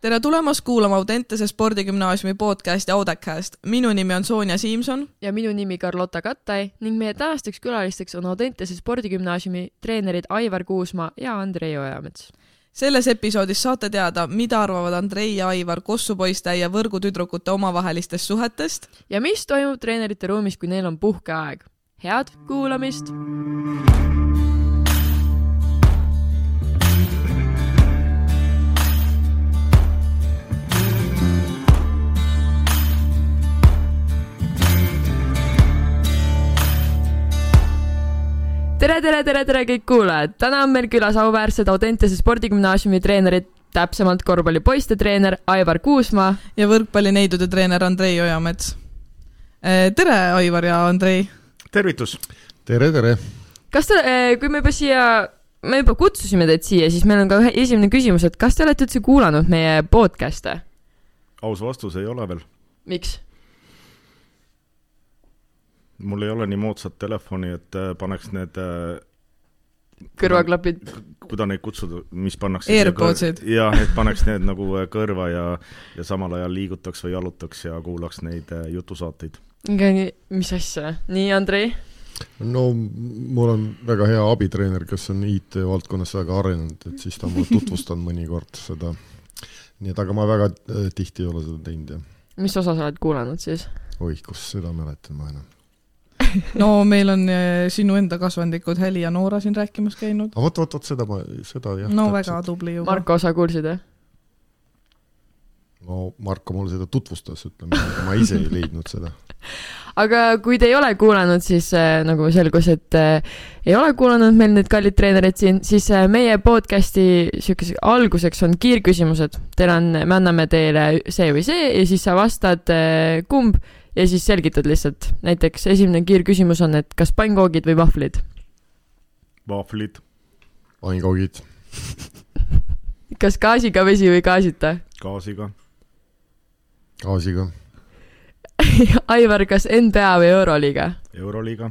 tere tulemast kuulama Audentese spordigümnaasiumi podcasti Audacast. minu nimi on Sonja Siimson. ja minu nimi Carlotta Kattai ning meie tänasteks külalisteks on Audentese spordigümnaasiumi treenerid Aivar Kuusmaa ja Andrei Ojamets. selles episoodis saate teada, mida arvavad Andrei ja Aivar kossupoiste ja võrgutüdrukute omavahelistest suhetest. ja mis toimub treenerite ruumis, kui neil on puhkeaeg. head kuulamist! Tere, tere, tere, tere kõik kuulajad! täna on meil külas auväärsed Audentese spordigümnaasiumi treenerid, täpsemalt korvpallipoiste treener Aivar Kuusmaa. ja võrkpallineidude treener Andrei Ojamets. Eh, tere, Aivar ja Andrei! tervitus! tere, tere! kas te, kui me juba siia, me juba kutsusime teid siia, siis meil on ka ühe esimene küsimus, et kas te olete üldse kuulanud meie podcast'e? aus vastus ei ole veel. miks? Mul ei ole nii moodsat telefoni, et äh, paneks need äh, kõrvaklapid. kuidas neid kutsuda, mis pannakse AirPodsid. jah, et paneks need nagu äh, kõrva ja, ja samal ajal liigutaks või jalutaks ja kuulaks neid jutusaateid. mis asja, nii Andrei? no mul on väga hea abitreener, kes on IT-valdkonnas väga arenenud, et siis ta mulle tutvustab mõnikord seda. nii et aga ma väga tihti ei ole seda teinud, jah. mis osa sa oled kuulanud siis? oih, kus seda mäletan ma enam no meil on eh, sinu enda kasvandikud Heli ja Noora siin rääkimas käinud. vot, vot, vot seda ma, seda jah. no täpselt. väga tubli juba. Marko, sa kuulsid, jah? no Marko mulle seda tutvustas, ütleme, aga ma ise ei leidnud seda. aga kui te ei ole kuulanud, siis äh, nagu selgus, et äh, ei ole kuulanud meil need kallid treenerid siin, siis äh, meie podcast'i siukese alguseks on kiirküsimused. Teil on, me anname teile see või see ja siis sa vastad äh, kumb ja siis selgitad lihtsalt. näiteks esimene kiirküsimus on, et kas pannkoogid või vahvlid? vahvlid. pannkoogid kas gaasiga vesi või gaasita? gaasiga. gaasiga Aivar, kas NBA või Euroliiga? Euroliiga.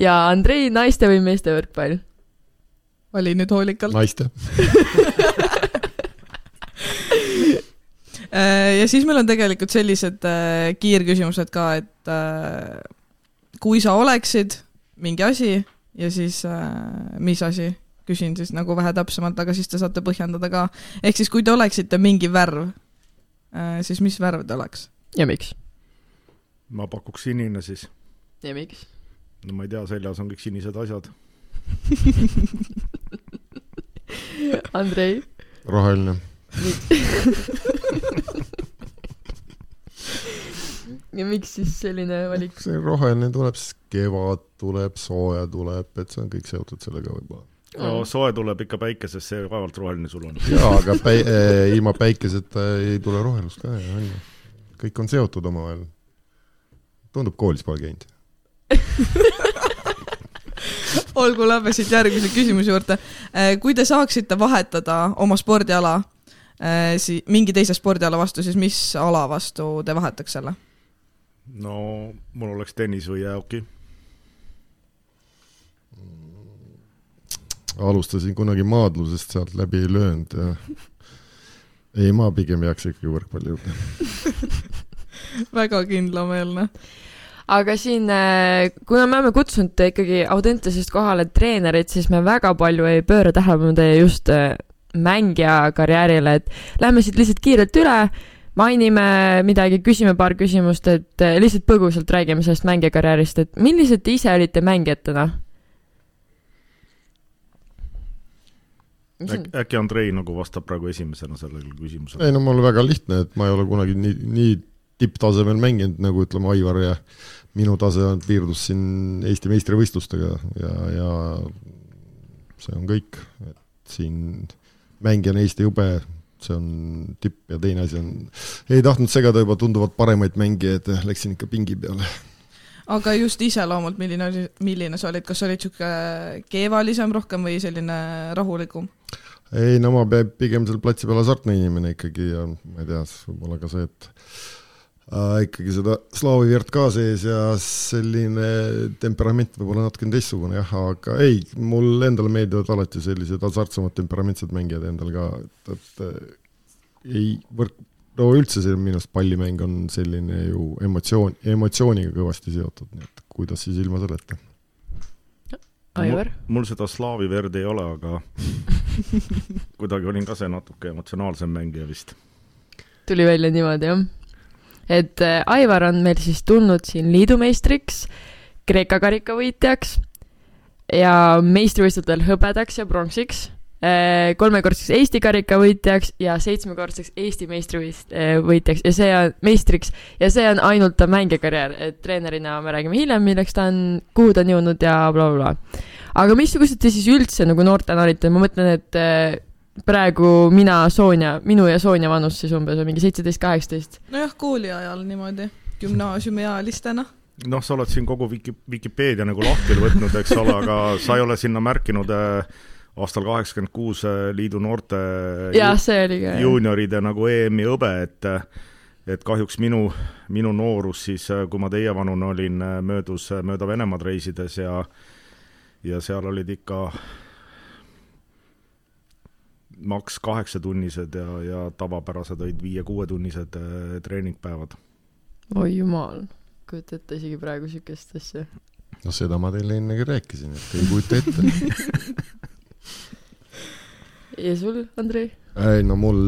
ja Andrei, naiste või meeste võrkpall? vali nüüd hoolikalt. naiste ja siis meil on tegelikult sellised äh, kiirküsimused ka, et äh, kui sa oleksid mingi asi ja siis mis asi, küsin siis nagu vähe täpsemalt, aga siis te saate põhjendada ka. ehk siis, kui te oleksite mingi värv, siis mis värv te oleks? ja miks? ma pakuks sinine siis. ja miks? no ma ei tea, seljas on kõik sinised asjad Andrei? roheline ja miks siis selline valik? see roheline tuleb, siis kevad tuleb, sooja tuleb, et see on kõik seotud sellega võib-olla. no soe tuleb ikka päikesest, see vaevalt roheline sul on. jaa, aga päi- äh,, ilma päikeseta ei tule rohelust ka, on ju. kõik on seotud omavahel. tundub, koolis pole käinud olgu, lähme siit järgmise küsimuse juurde. kui te saaksite vahetada oma spordiala Äh, si-, mingi teise spordiala vastu, siis mis ala vastu te vahetaks selle? no mul oleks tennis või jäähoki. alustasin kunagi maadlusest, sealt läbi ei löönud ja ei, ma pigem jääks ikkagi võrkpalli juurde väga kindlameelne aga siin, äh, kuna me oleme kutsunud ikkagi Audentesest kohale treenerit, siis me väga palju ei pööra tähelepanu teie just äh, mängija karjäärile, et lähme siit lihtsalt kiirelt üle, mainime midagi, küsime paar küsimust, et eh, lihtsalt põgusalt räägime sellest mängija karjäärist, et millised te ise olite mängijatena? Äk, äkki Andrei nagu vastab praegu esimesena sellele küsimusele? ei no mul väga lihtne, et ma ei ole kunagi nii, nii tipptasemel mänginud, nagu ütleme, Aivar ja minu tase piirdus siin Eesti meistrivõistlustega ja, ja see on kõik, et siin mängija on Eesti jube, see on tipp ja teine asi on, ei tahtnud segada juba tunduvalt paremaid mängijaid, läksin ikka pingi peale. aga just iseloomult, milline oli, milline sa olid, kas sa olid niisugune keevalisem rohkem või selline rahulikum? ei no ma pigem seal platsi peal hasartne inimene ikkagi ja ma ei tea, võib-olla ka see, et ikkagi seda slaavi verd ka sees ja selline temperament võib-olla natukene teistsugune jah, aga ei, mul endale meeldivad alati sellised hasartsemad temperamentsed mängijad endal ka, et, et ei, võrk, no üldse see minu arust pallimäng on selline ju emotsioon, emotsiooniga kõvasti seotud, nii et kuidas siis ilma selleta. Aivar? mul seda slaavi verd ei ole, aga kuidagi olin ka see natuke emotsionaalsem mängija vist. tuli välja niimoodi, jah? Et äh, Aivar on meil siis tulnud siin liidumeistriks, Kreeka karikavõitjaks ja meistrivõistlustel hõbedaks ja pronksiks äh, kolmekordseks Eesti karikavõitjaks ja seitsmekordseks Eesti meistrivõitjaks ja see on, meistriks, ja see on ainult ta mängijakarjäär, et treenerina me räägime hiljem, milleks ta on, kuhu ta on jõudnud ja blablabla bla. Aga missugused te siis üldse nagu noortena olite, ma mõtlen, et äh, praegu mina, Sonja, minu ja Sonja vanus siis umbes on mingi seitseteist, kaheksateist. nojah, kooli ajal niimoodi, gümnaasiumiealistena noh, sa oled siin kogu Wiki, Vikipeedia nagu lahti võtnud, eks ole, aga sa ei ole sinna märkinud äh, aastal kaheksakümmend kuus äh, liidu noorte jah, see oli ka juunioride nagu EM-i hõbe, et et kahjuks minu, minu noorus siis, äh, kui ma teievanune olin, möödus mööda Venemaad reisides ja ja seal olid ikka maks kaheksatunnised ja, ja tavapärased olid viie-kuuetunnised äh, treeningpäevad. oi jumal, kujuta ette isegi praegu siukest asja. no seda ma teile ennegi rääkisin, et ei kujuta ette ja sul, Andrei? ei no mul,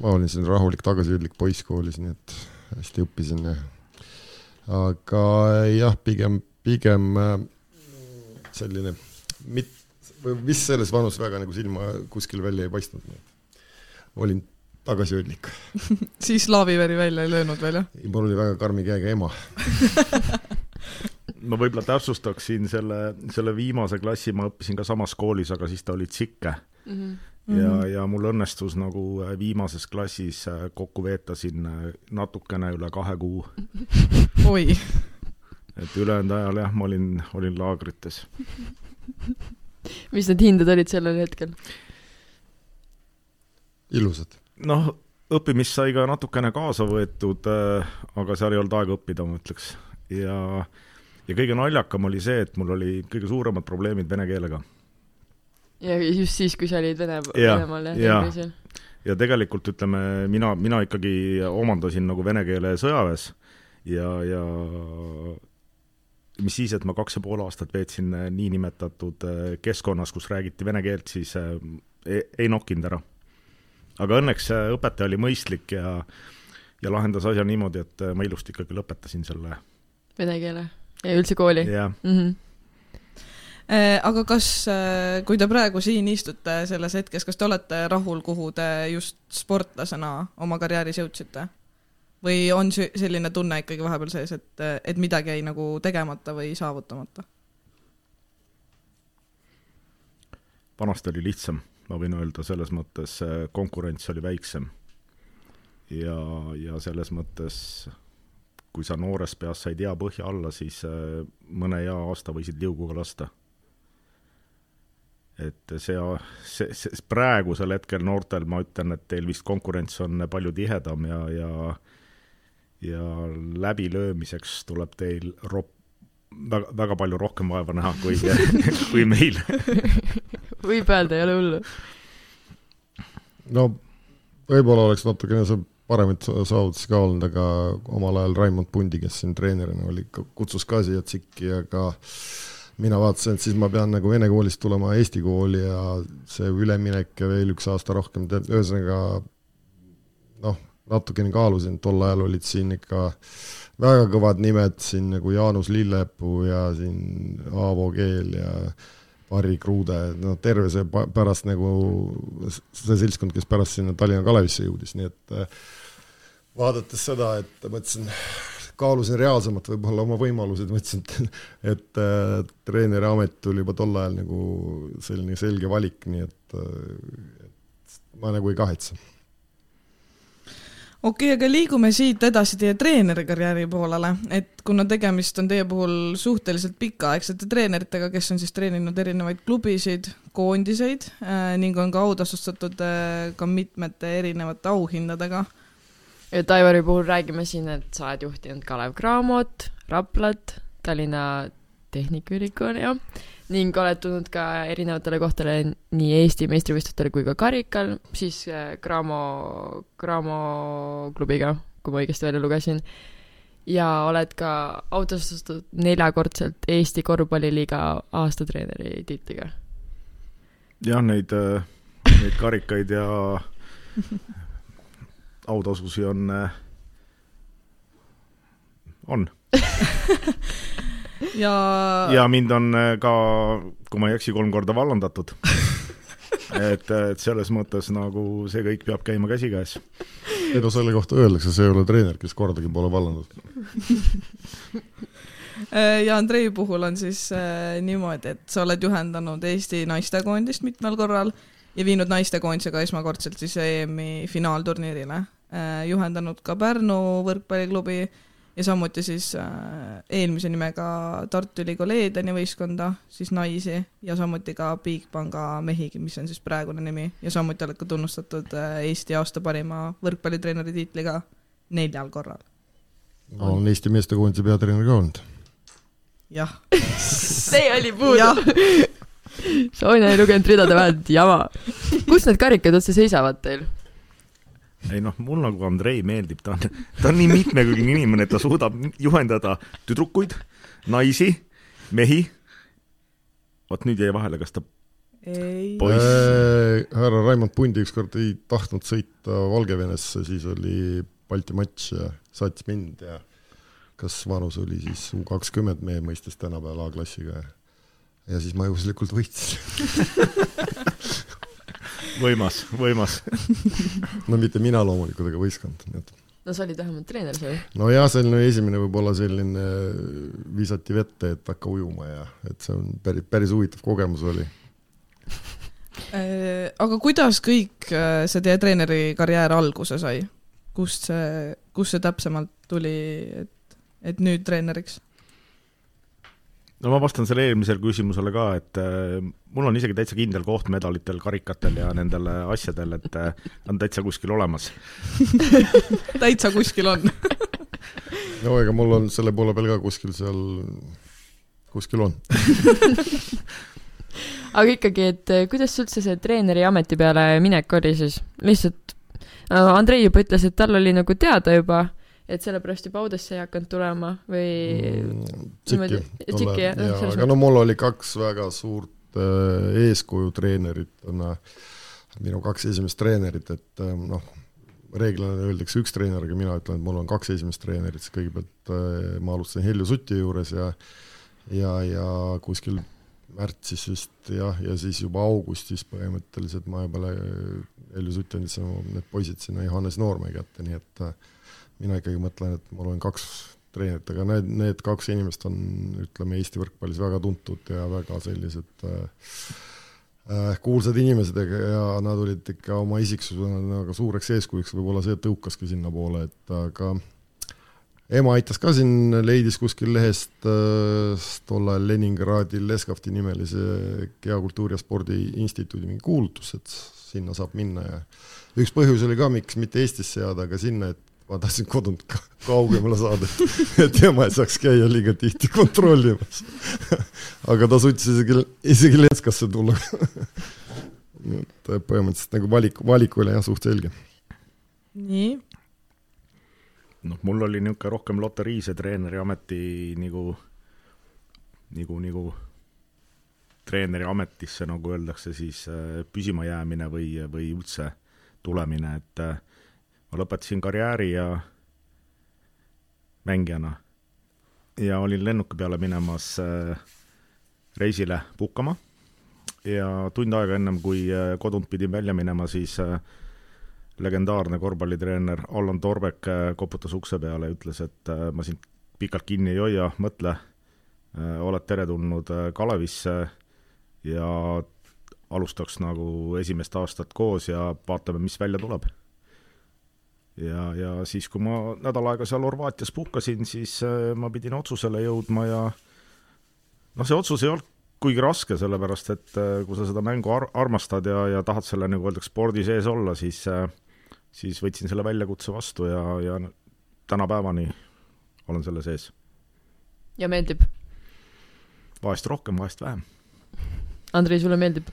ma olin selline rahulik tagasihoidlik poiss koolis, nii et hästi õppisin ja aga jah, pigem, pigem äh, selline mit-, või vist selles vanus väga nagu silma kuskil välja ei paistnud. olin tagasihoidlik siis laaviveri välja ei löönud veel, jah? mul oli väga karmi käega ema ma võib-olla täpsustaksin selle, selle viimase klassi ma õppisin ka samas koolis, aga siis ta oli tsikke mm. -hmm ja, Mhm. ja mul õnnestus nagu viimases klassis kokku veeta siin natukene üle kahe kuu. oi. et ülejäänud ajal jah, ma olin, olin laagrites mis need hinded olid sellel hetkel? ilusad. noh, õppimist sai ka natukene kaasa võetud äh,, aga seal ei olnud aega õppida, ma ütleks. ja, ja kõige naljakam oli see, et mul oli kõige suuremad probleemid vene keelega. ja just siis, kui sa olid Vene, Ja, Venemaal jah ja. ja. ja tegelikult ütleme, mina, mina ikkagi omandasin nagu vene keele sõjaväes ja, ja mis siis, et ma kaks ja pool aastat veetsin äh, niinimetatud äh, keskkonnas, kus räägiti vene keelt, siis äh, ei, ei nokkinud ära. aga õnneks õpetaja oli mõistlik ja, ja lahendas asja niimoodi, et ma ilusti ikkagi lõpetasin selle. Vene keele ja üldse kooli jah, mm. -hmm. Aga kas, kui te praegu siin istute selles hetkes, kas te olete rahul, kuhu te just sportlasena oma karjääris jõudsite? Või on selline tunne ikkagi vahepeal sees, et, et midagi jäi nagu tegemata või saavutamata? vanasti oli lihtsam, ma võin öelda, selles mõttes äh, konkurents oli väiksem. ja, ja selles mõttes, kui sa noores peas said hea põhja alla, siis äh, mõne hea aasta võisid liuguga lasta. et see, see, see praegusel hetkel noortel ma ütlen, et teil vist konkurents on palju tihedam ja, ja ja läbilöömiseks tuleb teil rop-, väga, väga palju rohkem vaeva näha kui, kui meil võib öelda, ei ole hullu. no võib-olla oleks natukene see paremaid saavutusi ka olnud, aga omal ajal Raimond Pundi, kes siin treenerina oli, kutsus ka siia tsikki, aga mina vaatasin, et siis ma pean nagu vene koolist tulema eesti kooli ja see üleminek ja veel üks aasta rohkem, ühesõnaga noh, natukene kaalusin, tol ajal olid siin ikka väga kõvad nimed siin nagu Jaanus Lillepuu ja siin Aavo Keel ja Harri Kruude, no terve see pärast nagu see seltskond, kes pärast sinna Tallinna Kalevisse jõudis, nii et äh, vaadates seda, et mõtlesin, kaalusin reaalsemalt võib-olla oma võimalused, mõtlesin, et, et äh, treeneri amet tuli juba tol ajal nagu selline selge valik, nii et, äh, et ma nagu ei kahetse okei okay,, aga liigume siit edasi teie treenerikarjääri poolele, et kuna tegemist on teie puhul suhteliselt pikaaegsete treeneritega, kes on siis treeninud erinevaid klubisid, koondiseid äh, ning on ka autasustatud äh, ka mitmete erinevate auhindadega. et Aivari puhul räägime siin, et sa oled juhtinud Kalev Cramot, Raplat, Tallinna Tehnikaülikooli, jah, ning oled tulnud ka erinevatele kohtadele nii Eesti meistrivõistlustel kui ka karikal, siis äh, Cramo, Cramo klubiga, kui ma õigesti välja lugesin. ja oled ka autostatud neljakordselt Eesti korvpalliliiga aastatreeneri tiitliga. jah, neid, neid karikaid ja autasusi on, on ja ja mind on äh, ka, kui ma ei eksi, kolm korda vallandatud. et, et selles mõttes nagu see kõik peab käima käsikäes. ei no selle kohta öeldakse, see ei ole treener, kes kordagi pole vallandanud. Äh, ja Andrei puhul on siis äh, niimoodi, et sa oled juhendanud Eesti naistekoondist mitmel korral ja viinud naistekoondisega esmakordselt siis EM-i finaalturniirile äh,. juhendanud ka Pärnu võrkpalliklubi äh, ja samuti siis äh, eelmise nimega Tartu Ülikooli Edeni võistkonda, siis naisi ja samuti ka Bigpanga mehi, mis on siis praegune nimi ja samuti oled ka tunnustatud äh, Eesti aasta parima võrkpallitreeneri tiitliga neljal korral. ma olen Eesti meestekoondise peatreener ka olnud. jah see oli puudu. Sonja ei lugenud ridade vahelt jama. kus need karikad üldse seisavad teil? Ei noh, mul nagu Andrei meeldib, ta on, ta on nii mitmekülgne inimene, et ta suudab juhendada tüdrukuid, naisi, mehi. vot nüüd jäi vahele, kas ta ei. Äh, härra Raimond Pundi ükskord ei tahtnud sõita Valgevenesse, siis oli Balti matš ja saatis mind ja kas vanus oli siis U kakskümmend meie mõistes tänapäeval A-klassiga ja ja siis ma juhuslikult võitsin võimas, võimas no mitte mina loomulikult, aga võistkond, nii et no sa olid vähemalt treener seal. nojah, selline esimene võib-olla selline, visati vette, et hakka ujuma ja et see on päris, päris huvitav kogemus oli. Äh, aga kuidas kõik äh, see teie treeneri karjäär alguse sai? kust see, kust see täpsemalt tuli, et, et nüüd treeneriks? No ma vastan selle eelmisele küsimusele ka, et äh, mul on isegi täitsa kindel koht medalitel, karikatel ja nendel asjadel, et äh, on täitsa kuskil olemas. Täitsa kuskil on. No ega mul on selle poole peal ka kuskil seal, kuskil on. Aga ikkagi, et äh, kuidas üldse see treeneri ameti peale minek oli siis? lihtsalt äh, Andrei juba ütles, et tal oli nagu teada juba et sellepärast juba Audesse ei hakanud tulema või mm,? Tšiki, Tšiki, jah. aga no mul oli kaks väga suurt äh, eeskuju treeneritena, minu kaks esimest treenerit, et äh, noh, reeglina öeldakse üks treener, aga mina ütlen, et mul on kaks esimest treenerit, siis kõigepealt äh, ma alustasin Helju Suti juures ja ja, ja kuskil märtsis vist jah, ja siis juba augustis põhimõtteliselt ma juba Helju Sutt andis need poisid sinna Johannes Noormäe kätte, nii et äh, mina ikkagi mõtlen, et mul on kaks treenerit, aga need, need kaks inimest on, ütleme, Eesti võrkpallis väga tuntud ja väga sellised äh, äh kuulsad inimesed ja nad olid ikka oma isiksusena nagu suureks eeskujuks, võib-olla see tõukaski sinnapoole, et aga ema aitas ka siin, leidis kuskil lehest äh, tol ajal Leningradil Leskovti nimelise Kehakultuuri ja Spordi Instituudi mingi kuulutus, et sinna saab minna ja üks põhjus oli ka, miks mitte Eestisse jääda, aga sinna, et ma tahtsin kodunt ka kaugemale saada, et ema ei saaks käia liiga tihti kontrollimas aga ta suutis isegi, isegi Lenskasse tulla nii et põhimõtteliselt nagu valik, valik oli jah, suht selge. nii? noh, mul oli niisugune rohkem loteriise treeneri ameti nagu, nagu, nagu treeneri ametisse, nagu öeldakse, siis äh, püsima jäämine või, või üldse tulemine, et äh, ma lõpetasin karjääri ja mängijana. Ja olin lennuki peale minemas äh, reisile puhkama. Ja tund aega ennem, kui äh, kodunt pidin välja minema, siis äh, legendaarne korvpallitreener Allan Torbek koputas ukse peale ja ütles, et ma sind pikalt kinni ei hoia, mõtle, oled teretulnud Kalevisse ja alustaks nagu esimest aastat koos ja vaatame, mis välja tuleb ja, ja siis, kui ma nädal aega seal Horvaatias puhkasin, siis äh, ma pidin otsusele jõudma ja noh, see otsus ei olnud kuigi raske, sellepärast et äh, kui sa seda mängu ar-, armastad ja, ja tahad selle, nagu öeldakse, spordi sees olla, siis äh, siis võtsin selle väljakutse vastu ja, ja tänapäevani olen selle sees. ja meeldib? vahest rohkem, vahest vähem. Andrei, sulle meeldib?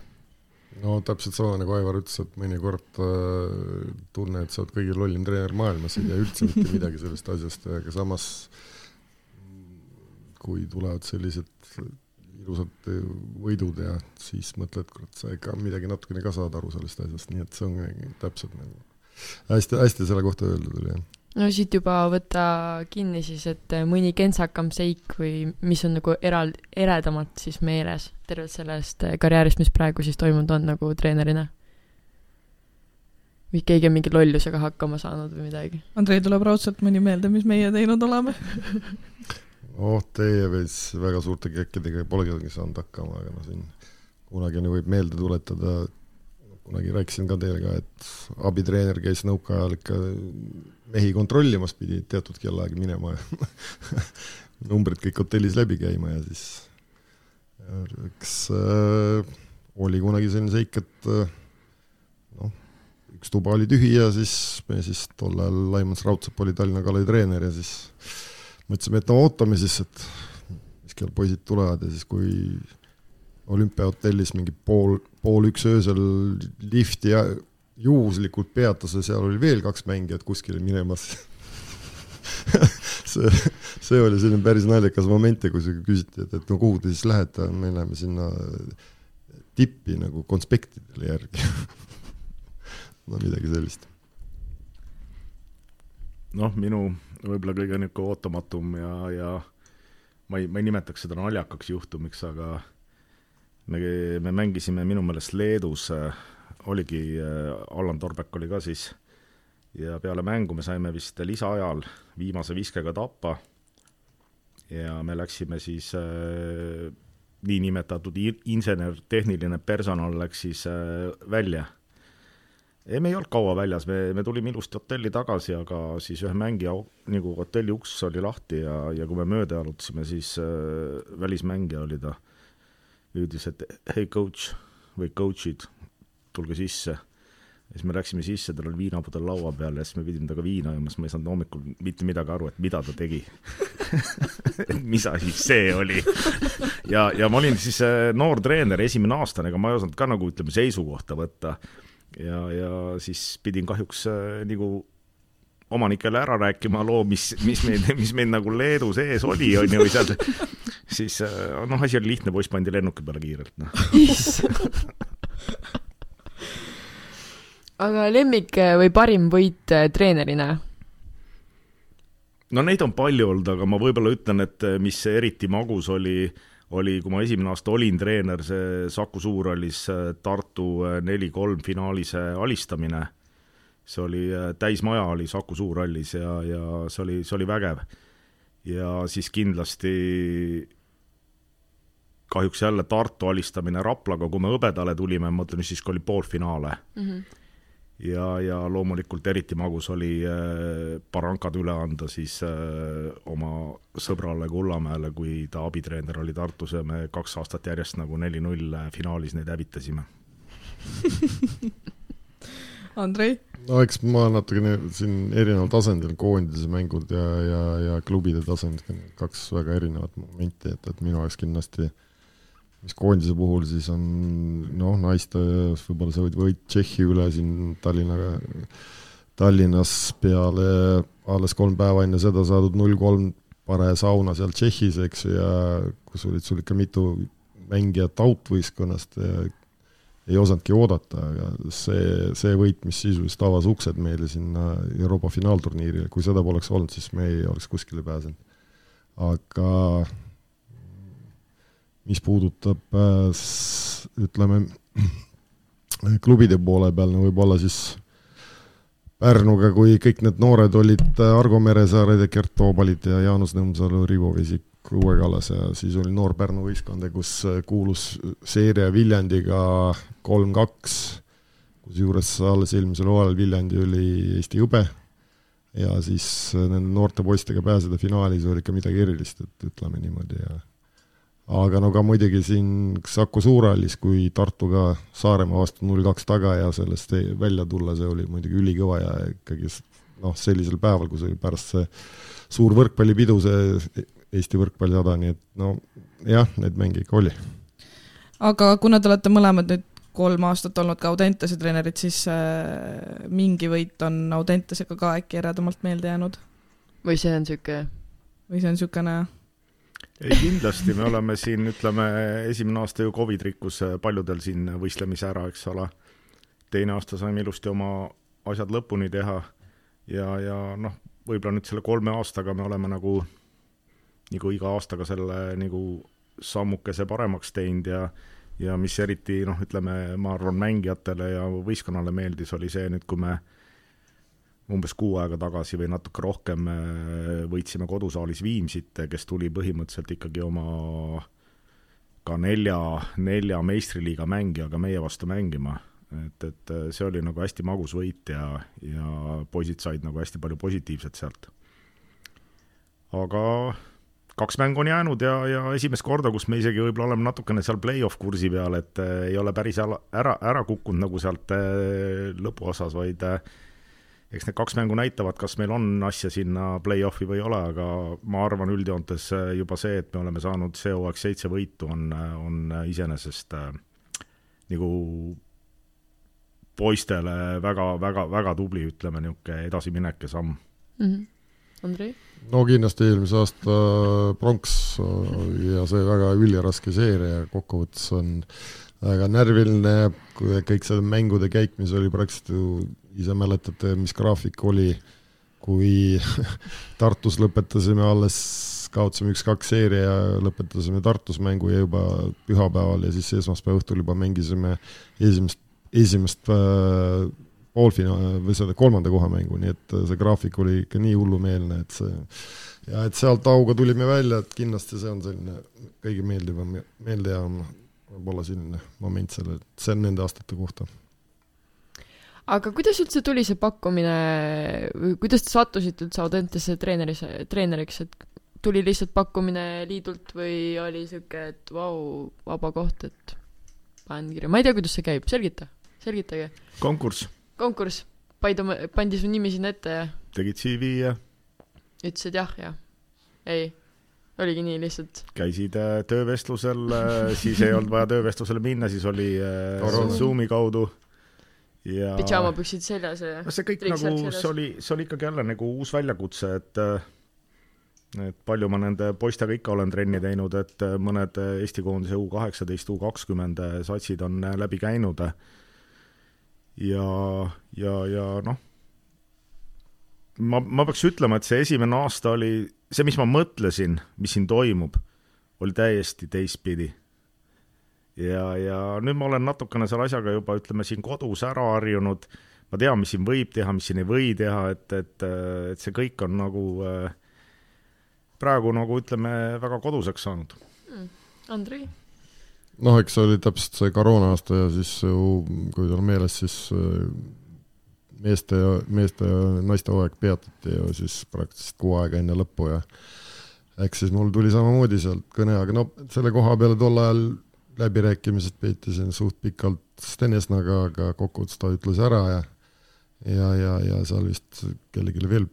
No täpselt sama nagu Aivar ütles, et mõnikord äh, tunne, et sa oled kõige lollim treener maailmas, ei tea üldse mitte midagi sellest asjast, aga samas kui tulevad sellised ilusad võidud ja siis mõtled, kurat, sa ikka midagi natukene ka saad aru sellest asjast, nii et see on täpselt nagu hästi-hästi selle kohta öeldud oli jah. No siit juba võtta kinni siis, et mõni kentsakam seik või mis on nagu eral-, eredamalt siis meeles tervelt sellest eh, karjäärist, mis praegu siis toimunud on nagu treenerina? või keegi on mingi lollusega hakkama saanud või midagi? Andrei tuleb raudselt mõni meelde, mis meie teinud oleme. oh, teie veits väga suurte kekkidega polegi saanud hakkama, aga noh, siin kunagine võib meelde tuletada, kunagi rääkisin ka teile ka, et abitreener käis nõuka ajal ikka mehi kontrollimas, pidi teatud kellaaega minema ja numbrid kõik hotellis läbi käima ja siis eks äh, oli kunagi selline seik, et äh, noh, üks tuba oli tühi ja siis me siis tol ajal Laimons Raudsepp oli Tallinna Kalevi treener ja siis mõtlesime, et no ootame siis, et mis kell poisid tulevad ja siis, kui olümpiahotellis mingi pool, pool üks öösel lifti juhuslikult peatas ja seal oli veel kaks mängijat kuskile minemas see, see oli selline päris naljakas moment ja kui küsiti, et, et no kuhu te siis lähete, me läheme sinna tippi nagu konspektidele järgi no midagi sellist. noh, minu võib-olla kõige niisugune ootamatum ja, ja ma ei, ma ei nimetaks seda naljakaks juhtumiks, aga me, me mängisime minu meelest Leedus, oligi, Allan Torbek oli ka siis, ja peale mängu me saime vist lisaajal viimase viskega tappa. Ja me läksime siis äh, niinimetatud insener, tehniline personal läks siis äh, välja. Ei, me ei olnud kaua väljas, me, me tulime ilusti hotelli tagasi, aga siis ühe mängija nagu hotelli uks oli lahti ja, ja kui me mööda jalutasime, siis äh, välismängija oli ta, hüüdis, et hei coach või coach'id, tulge sisse. ja siis me läksime sisse, tal oli viinapudel laua peal ja siis me pidime temaga viina joomas, ma ei saanud hommikul mitte midagi aru, et mida ta tegi. et mis asi see oli. ja, ja ma olin siis äh, noor treener, esimene aastane, ega ma ei osanud ka nagu ütleme seisukohta võtta ja, ja siis pidin kahjuks äh, nagu omanikele ära rääkima loo, mis, mis meid, mis meil nagu Leedu sees oli, on ju, seal, siis äh, noh, asi oli lihtne, poiss pandi lennuki peale kiirelt, noh. Aga lemmik eh, või parim võit eh, treenerina? no neid on palju olnud, aga ma võib-olla ütlen, et äh, mis eriti magus oli, oli, kui ma esimene aasta olin treener, see Saku Suurhallis äh, Tartu äh, neli-kolm finaalis äh, alistamine. see oli äh, täismaja oli Saku Suurhallis ja, ja see oli, see oli vägev. ja siis kindlasti kahjuks jälle Tartu alistamine Raplaga, kui me hõbedale tulime, ma mõtlen siis, kui oli poolfinaale ja, ja loomulikult eriti magus oli äh, Barankad üle anda siis äh, oma sõbrale Kullamäele, kui ta abitreener oli Tartus ja me kaks aastat järjest nagu neli-null finaalis neid hävitasime. Andrei, no eks ma natukene siin erineval tasandil, koondise mängud ja, ja, ja klubide tasandil, kaks väga erinevat momenti, et, et minu jaoks kindlasti mis koondise puhul siis on noh, naiste võib-olla see võit Tšehhi üle siin Tallinnaga, Tallinnas peale alles kolm päeva enne seda saadud null kolm paraja sauna seal Tšehhis, eks ju, ja kus olid sul ikka mitu mängijat out-võistkonnast ja ei osanudki oodata, aga see, see võit, mis sisuliselt avas uksed meile sinna Euroopa finaalturniirile, kui seda poleks olnud, siis me ei oleks kuskile pääsenud. aga mis puudutab äh, ütleme klubide poole peal, no võib-olla siis Pärnuga, kui kõik need noored olid äh, Argo Meresaared ja Gert Toobalid ja Jaanus Nõmsalu, Rivo Vesik, Uwe Kallas ja siis oli noor Pärnu võistkond, kus äh, kuulus seeria Viljandiga kolm-kaks, kusjuures alles eelmisel hooajal Viljandi oli Eesti hõbe ja siis nende noorte poistega pääseda finaali, see oli ikka midagi erilist, et ütleme niimoodi ja aga no ka muidugi siin Saku Suurhallis, kui Tartuga Saaremaa vastu null kaks taga ja sellest välja tulla, see oli muidugi ülikõva ja ikkagi noh, sellisel päeval, kui see oli pärast see suur võrkpallipidu, see Eesti võrkpallisada, nii et no jah, neid mänge ikka oli. aga kuna te olete mõlemad nüüd kolm aastat olnud ka Audentese treenerid, siis äh, mingi võit on Audentesega ka äkki eredamalt meelde jäänud? või see on niisugune? või see on niisugune ei, kindlasti me oleme siin, ütleme, esimene aasta ju Covid rikkus paljudel siin võistlemise ära, eks ole. teine aasta saime ilusti oma asjad lõpuni teha ja, ja noh, võib-olla nüüd selle kolme aastaga me oleme nagu, nagu iga aastaga selle nagu sammukese paremaks teinud ja ja mis eriti noh, ütleme, ma arvan, mängijatele ja võistkonnale meeldis, oli see nüüd, kui me umbes kuu aega tagasi või natuke rohkem võitsime kodusaalis Viimsit, kes tuli põhimõtteliselt ikkagi oma ka nelja, nelja meistriliiga mängijaga meie vastu mängima. et, et see oli nagu hästi magus võit ja, ja poisid said nagu hästi palju positiivset sealt. aga kaks mängu on jäänud ja, ja esimest korda, kus me isegi võib-olla oleme natukene seal play-off kursi peal, et äh, ei ole päris ära, ära, kukkunud nagu sealt äh, lõpuosas, vaid äh, eks need kaks mängu näitavad, kas meil on asja sinna play-off'i või ei ole, aga ma arvan üldjoontes juba see, et me oleme saanud see hooaeg seitse võitu, on, on iseenesest äh, nagu poistele väga, väga, väga tubli, ütleme, niisugune edasiminek ja samm mm. -hmm. Andrei? no kindlasti eelmise aasta pronks ja see väga üliraske seeria kokkuvõttes on väga närviline, kõik see mängude käik, mis oli praktiliselt ise mäletate, mis graafik oli, kui Tartus lõpetasime alles, kaotasime üks-kaks seeria ja lõpetasime Tartus mängu ja juba pühapäeval ja siis esmaspäeva õhtul juba mängisime esimest, esimest äh, poolfinaal või selle kolmanda koha mängu, nii et äh, see graafik oli ikka nii hullumeelne, et see ja et sealt auga tulime välja, et kindlasti see on selline kõige meeldivam, meeldejäävam võib-olla selline moment selle, see on nende aastate kohta. aga kuidas üldse tuli see pakkumine või kuidas te sattusite üldse Audentese treeneris, treeneriks, et tuli lihtsalt pakkumine liidult või oli sihuke, et vau, vaba koht, et panen kirja, ma ei tea, kuidas see käib, selgita, selgitage. konkurss konkurss, Paidu, pandi su nimi sinna ette ja? tegid CV ja? ütlesid jah ja? ei? Oligi nii lihtsalt? käisid äh, töövestlusel äh,, siis ei olnud vaja töövestlusele minna, siis oli äh, Zoomi kaudu. Ja pidžaamapüksid seljas ja no see kõik nagu, see oli, see oli ikkagi jälle nagu uus väljakutse, et et palju ma nende poistega ikka olen trenni teinud, et mõned Eesti koondise U kaheksateist, U kakskümmend satsid on läbi käinud ja, ja, ja noh, ma, ma peaks ütlema, et see esimene aasta oli, see, mis ma mõtlesin, mis siin toimub, oli täiesti teistpidi. ja, ja nüüd ma olen natukene selle asjaga juba, ütleme, siin kodus ära harjunud, ma tean, mis siin võib teha, mis siin ei või teha, et, et, et see kõik on nagu praegu nagu ütleme, väga koduseks saanud mm.. Andrei? noh, eks see oli täpselt see koroona aasta ja siis ju, kui teil on meeles, siis äh, meeste meeste ja naiste hooaeg peatati ju siis praktiliselt kuu aega enne lõppu ja eks siis mul tuli samamoodi sealt kõne, aga no selle koha peale tol ajal läbirääkimised peeti siin suht pikalt Sten Esnaga, aga kokkuvõttes ta ütles ära ja ja, ja, ja seal vist kellelegi veel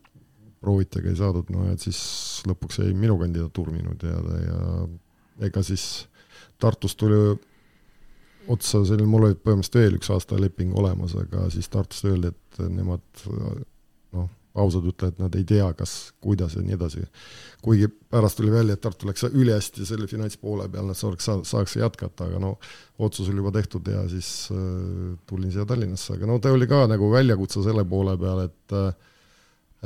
prooviti, aga ei saadud, no et siis lõpuks jäi minu kandidatuur minu teada ja ega siis Tartust tuli otsa selline, mul oli põhimõtteliselt veel üks aasta leping olemas, aga siis Tartust öeldi, et nemad noh, ausalt ütlevad, nad ei tea, kas, kuidas ja nii edasi. kuigi pärast tuli välja, et Tartu läks ülihästi selle finantspoole peal, nad saaks, saaks jätkata, aga no otsus oli juba tehtud ja siis äh, tulin siia Tallinnasse, aga no ta oli ka nagu väljakutse selle poole peal, et äh,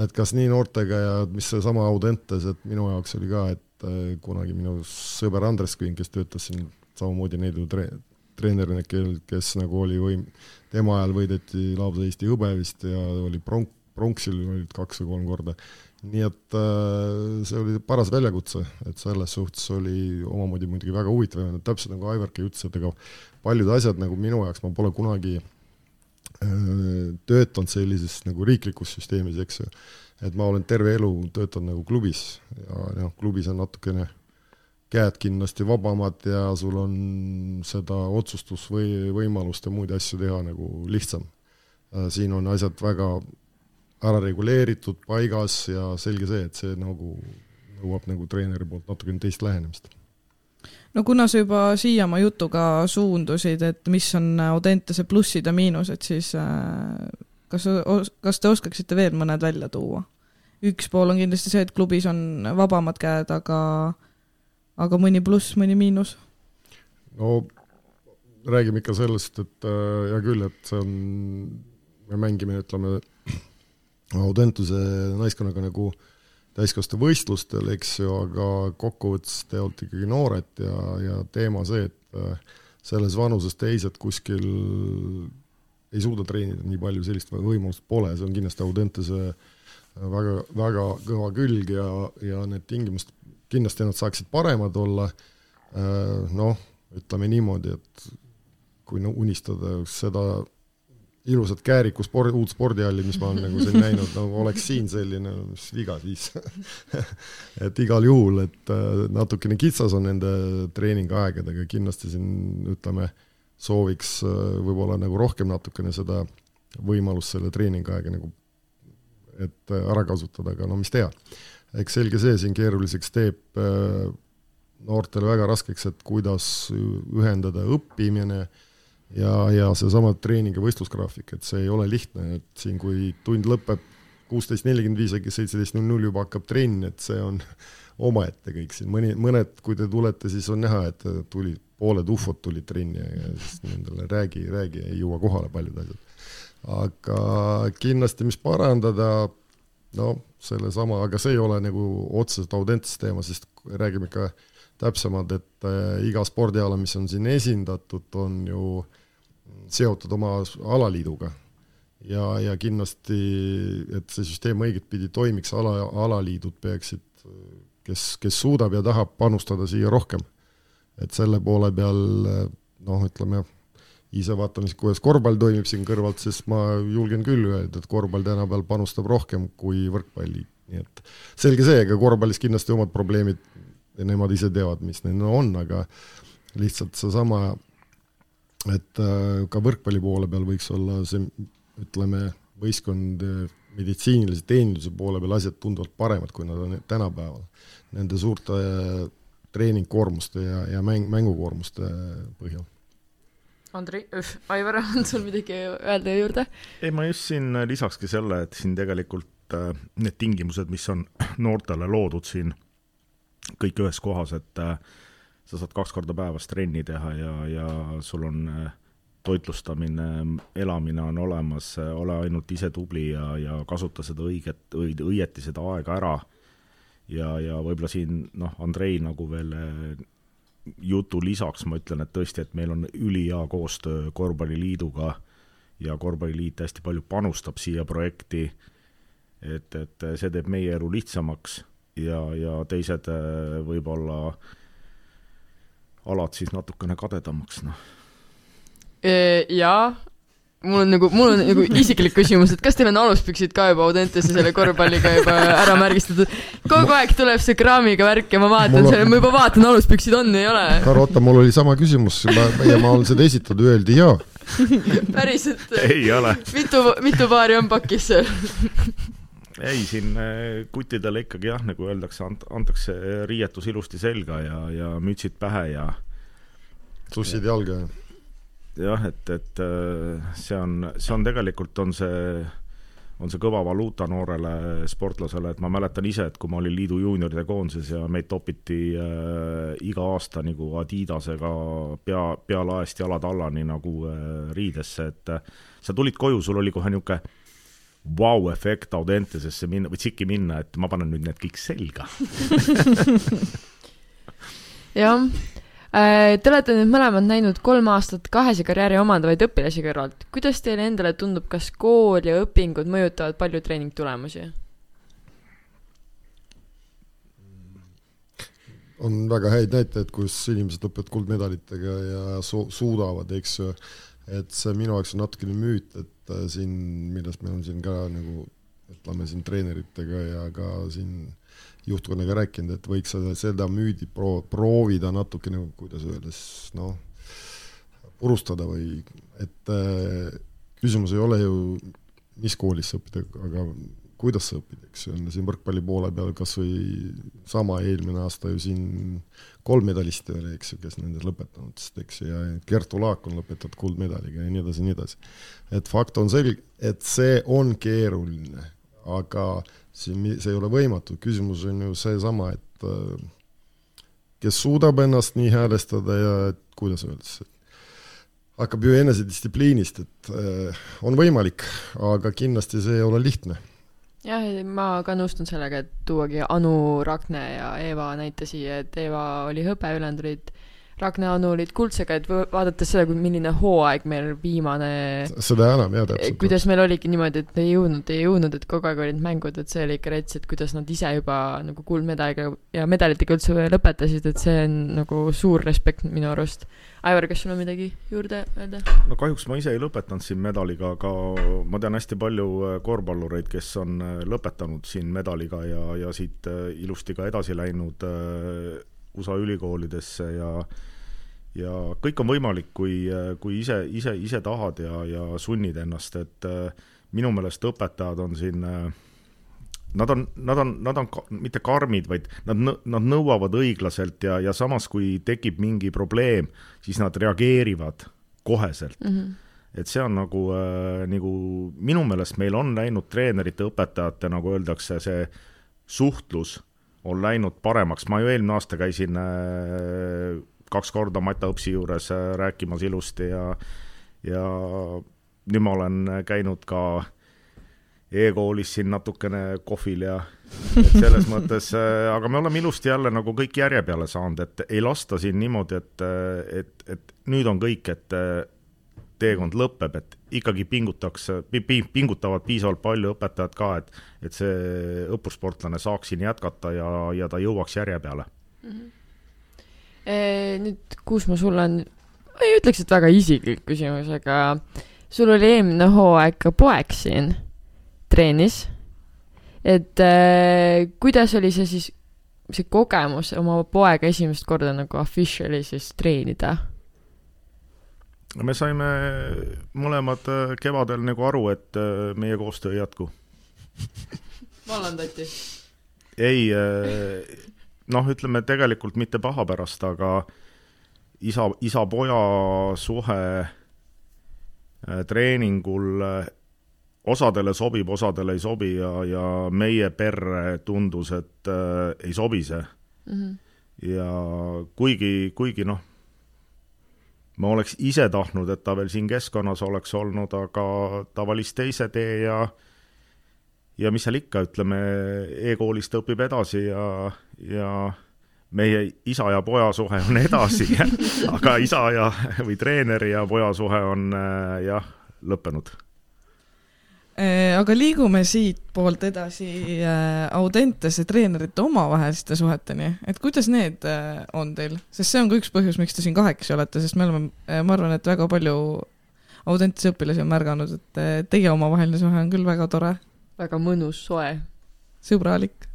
et kas nii noortega ja mis seesama Audentes, et minu jaoks oli ka, et äh, kunagi minu sõber Andres Küün, kes töötas siin samamoodi Neidu tre-, treenerina, kel, kes nagu oli võim-, tema ajal võideti lausa Eesti hõbe vist ja oli pronk, pronksil olid kaks või kolm korda. nii et äh, see oli paras väljakutse, et selles suhtes oli omamoodi muidugi väga huvitav, täpselt nagu Aivarki ütles, et ega paljud asjad nagu minu jaoks, ma pole kunagi äh, töötanud sellises nagu riiklikus süsteemis, eks ju et ma olen terve elu töötanud nagu klubis ja noh, klubis on natukene käed kindlasti vabamad ja sul on seda otsustus või võimalust ja muid asju teha nagu lihtsam. Äh, siin on asjad väga ära reguleeritud, paigas ja selge see, et see nagu nõuab nagu treeneri poolt natukene teist lähenemist. no kuna sa juba siia oma jutuga suundusid, et mis on Audentese plussid ja miinused, siis äh, kas, kas te oskaksite veel mõned välja tuua? üks pool on kindlasti see, et klubis on vabamad käed, aga aga mõni pluss, mõni miinus? no räägime ikka sellest, et äh, hea küll, et see on, me mängime, ütleme, Audentuse naiskonnaga nagu täiskasvanute võistlustel, eks ju, aga kokkuvõttes te olete ikkagi noored ja, ja teema see, et äh, selles vanuses teised kuskil ei suuda treenida nii palju, sellist võimalust pole, see on kindlasti Audentese väga, väga kõva külg ja, ja need tingimused, kindlasti nad saaksid paremad olla, äh, noh, ütleme niimoodi, et kui no unistada seda ilusat Kääriku sport, uut spordihalli, mis ma olen nagu siin näinud, no oleks siin selline, mis viga siis. Et igal juhul, et äh, natukene kitsas on nende treeningaegadega, kindlasti siin ütleme, sooviks äh, võib-olla nagu rohkem natukene seda võimalust selle treeningaega nagu, et ära kasutada, aga no mis teha. Eks selge see siin keeruliseks teeb noortele väga raskeks, et kuidas ühendada õppimine äh, ja, ja seesama treening ja võistlusgraafik, et see ei ole lihtne, et siin, kui tund lõpeb kuusteist nelikümmend viis, äkki seitseteist null null juba hakkab trenn, et see on omaette kõik siin, mõni, mõned, kui te tulete, siis on näha, et tuli, pooled ufod tulid trenni ja siis nendele räägi, räägi, ei jõua kohale paljud asjad. aga kindlasti, mis parandada, no sellesama, aga see ei ole nagu otseselt Audentese teema, sest räägime ikka täpsemalt, et äh, iga spordiala, mis on siin esindatud, on ju seotud oma alaliiduga. ja, ja kindlasti, et see süsteem õigetpidi toimiks, ala, alaliidud peaksid, kes, kes suudab ja tahab panustada siia rohkem. et selle poole peal noh, ütleme, ise vaatan siis, kuidas korvpall toimib siin kõrvalt, siis ma julgen küll öelda, et korvpall tänapäeval panustab rohkem kui võrkpalli, nii et selge see, ega korvpallis kindlasti omad probleemid ja nemad ise teavad, mis neil on, aga lihtsalt seesama et äh, ka võrkpalli poole peal võiks olla see, ütleme, võistkond äh, meditsiinilise teeninduse poole peal asjad tunduvalt paremad, kui nad on tänapäeval. Nende suurte äh, treeningkoormuste ja, ja mäng, mängukoormuste põhjal. Andrei, Aivar, on sul midagi öelda juurde? ei, ma just siin lisakski selle, et siin tegelikult need tingimused, mis on noortele loodud siin kõik ühes kohas, et äh, sa saad kaks korda päevas trenni teha ja, ja sul on äh, toitlustamine, elamine on olemas, ole ainult ise tubli ja, ja kasuta seda õiget, õieti seda aega ära. ja, ja võib-olla siin noh, Andrei nagu veel äh, jutu lisaks ma ütlen, et tõesti, et meil on ülihea koostöö Korvpalliliiduga ja Korvpalliliit hästi palju panustab siia projekti, et, et see teeb meie elu lihtsamaks ja, ja teised äh, võib-olla äh, alad siis natukene kadedamaks, noh. Jaa, mul on nagu, mul on nagu isiklik küsimus, et kas teil on aluspüksid ka juba Audentese selle korvpalliga juba ära märgistatud? kogu aeg tuleb see kraamiga värk ja ma vaatan on... selle, ma juba vaatan, aluspüksid on, ei ole. Karoota, mul oli sama küsimus, ma, ja ma olen seda esitanud, öeldi jaa. päriselt? ei ole. mitu, mitu paari on pakis seal ei, siin äh, kuttidele ikkagi jah, nagu öeldakse ant-, antakse riietus ilusti selga ja, ja mütsid pähe ja sussid jalga, jah? Jah, et, et äh, see on, see on tegelikult, on see, on see kõva valuuta noorele sportlasele, et ma mäletan ise, et kui ma olin liidu juunioride koondises ja meid topiti äh, iga aasta nagu Adidasega pea, pealaest jalad allani nagu äh, riidesse, et äh, sa tulid koju, sul oli kohe niisugune vau-efekt wow Audentesesse minna või Tsiki minna, et ma panen nüüd need kõik selga. Jah, te olete nüüd mõlemad näinud kolm aastat kahese karjääri omandavaid õpilasi kõrvalt. kuidas teile endale tundub, kas kool ja õpingud mõjutavad palju treeningtulemusi? on väga häid näitajaid, kus inimesed õpivad kuldmedalitega ja su-, suudavad, eks ju, et see minu jaoks on natukene müüt, et äh, siin, millest me oleme siin ka nagu ütleme siin treeneritega ja ka siin juhtkonnaga rääkinud, et võiks seda, seda müüdi pro-, proovida natukene, kuidas öelda siis noh, purustada või et äh, küsimus ei ole ju, mis koolis sa õpid, aga kuidas sa õpid, eks ju, siin võrkpalli poole peal kas või sama eelmine aasta ju siin kolm medalisti oli, eks ju, kes nendest lõpetanutest, eks ju, ja Kertu Laak on lõpetanud kuldmedaliga ja nii edasi ja nii edasi. et fakt on selge, et see on keeruline, aga siin see ei ole võimatu, küsimus on ju seesama, et äh, kes suudab ennast nii häälestada ja kuidas öelda, hakkab ju enesedistsipliinist, et äh, on võimalik, aga kindlasti see ei ole lihtne. Jah, ma ka nõustun sellega, et tuuagi Anu, Ragne ja Eeva näite siia, et Eeva oli hõbe, ülejäänud olid Ragne Anu olid kuldsega, et vaadates seda, milline hooaeg meil viimane seda enam, jah, täpselt. kuidas meil oligi niimoodi, et ei jõudnud, ei jõudnud, et kogu aeg olid mängud, et see oli ikka rets, et kuidas nad ise juba nagu kuldmedaliga ja medalitega üldse lõpetasid, et see on nagu suur respekt minu arust. Aivar, kas sul on midagi juurde öelda? no kahjuks ma ise ei lõpetanud siin medaliga, aga ma tean hästi palju äh, korvpallureid, kes on äh, lõpetanud siin medaliga ja, ja siit äh, ilusti ka edasi läinud USA ülikoolidesse ja ja kõik on võimalik, kui, kui ise, ise, ise tahad ja, ja sunnid ennast, et äh, minu meelest õpetajad on siin äh, Nad on, nad on, nad on ka, mitte karmid, vaid nad, nad nõuavad õiglaselt ja, ja samas, kui tekib mingi probleem, siis nad reageerivad koheselt mm. -hmm et see on nagu äh,, nagu minu meelest meil on läinud treenerite, õpetajate, nagu öeldakse, see suhtlus on läinud paremaks, ma ju eelmine aasta käisin äh, kaks korda Mata Õpsi juures äh, rääkimas ilusti ja, ja nüüd ma olen käinud ka e-koolis siin natukene kohvil ja selles mõttes, äh, aga me oleme ilusti jälle nagu kõik järje peale saanud, et ei lasta siin niimoodi, et, et, et nüüd on kõik, et teekond lõpeb, et ikkagi pingutakse, pingutavad piisavalt palju õpetajad ka, et, et see õppursportlane saaks siin jätkata ja, ja ta jõuaks järje peale mm. -hmm nüüd, Kuusma, sul on, ma ei ütleks, et väga isiklik küsimus, aga sul oli eelmine hooaeg ka poeg siin treenis. et äh, kuidas oli see siis, see kogemus oma poega esimest korda nagu officially siis treenida? Me saime mõlemad äh, kevadel nagu aru, et äh, meie koostöö ei jätku. vallandati? ei äh,, noh, ütleme tegelikult mitte paha pärast, aga isa, isa-poja suhe treeningul osadele sobib, osadele ei sobi ja, ja meie perre tundus, et äh, ei sobi see mm. -hmm. ja kuigi, kuigi noh, ma oleks ise tahtnud, et ta veel siin keskkonnas oleks olnud, aga ta valis teise tee ja ja mis seal ikka, ütleme e, e-koolis ta õpib edasi ja, ja meie isa ja poja suhe on edasi aga isa ja, või treeneri ja poja suhe on äh, jah, lõppenud. Äh, aga liigume siitpoolt edasi äh, Audentese treenerite omavaheliste suheteni, et kuidas need on teil, sest see on ka üks põhjus, miks te siin kahekesi olete, sest me oleme, ma arvan, et väga palju Audentese õpilasi on märganud, et teie omavaheline suhe on küll väga tore väga mõnus, soe. sõbralik.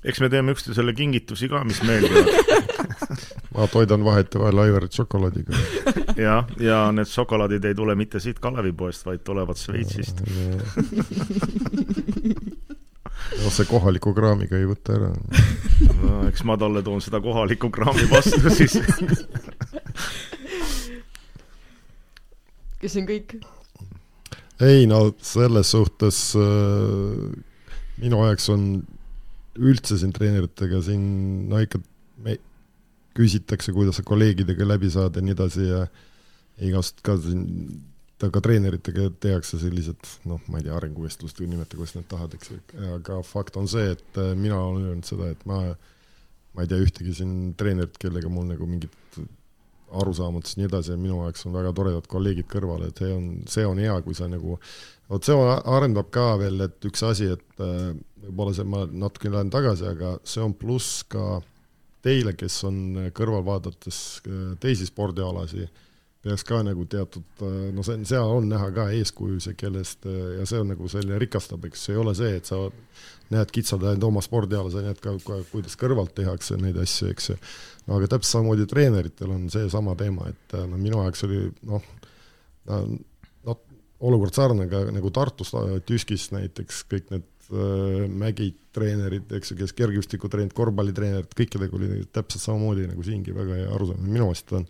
eks me teeme üksteisele kingitusi ka, mis meeldivad ma toidan vahetevahel Aivarit šokolaadiga. jah, ja need šokolaadid ei tule mitte siit Kalevipoest, vaid tulevad Šveitsist no see kohaliku kraamiga ei võta ära no eks ma talle toon seda kohalikku kraami vastu siis kas see on kõik? ei no selles suhtes äh, minu jaoks on üldse siin treeneritega siin no ikka küsitakse, kuidas kolleegidega läbi saad ja nii edasi ja igast ka siin ka treeneritega tehakse sellised noh, ma ei tea, arenguvestlust või nimeta, kuidas nad tahavad, eks ju, aga fakt on see, et äh, mina olen öelnud seda, et ma ma ei tea ühtegi siin treenerit, kellega mul nagu mingit arusaamatus ja nii edasi ja minu jaoks on väga toredad kolleegid kõrval, et see on, see on hea, kui sa nagu, vot see arendab ka veel, et üks asi, et äh, võib-olla see, ma natuke lähen tagasi, aga see on pluss ka teile, kes on kõrval vaadates äh, teisi spordialasi, peaks ka nagu teatud, äh, no see, seal on näha ka eeskujusid, kellest ja see on nagu selline rikastab, eks. Ei ole see, et sa näed kitsalt ainult oma spordiala, sa näed ka, kuidas kõrvalt tehakse neid asju, eks. Ju aga täpselt samamoodi treeneritel on seesama teema, et no minu jaoks oli noh, no olukord sarnane ka nagu Tartus, Tüskis näiteks, kõik need äh, mägitreenerid, eks ju, kes kergejõustikutreenerid, korvpallitreenerid, kõikidega oli täpselt samamoodi nagu siingi väga hea arusaam, minu meelest on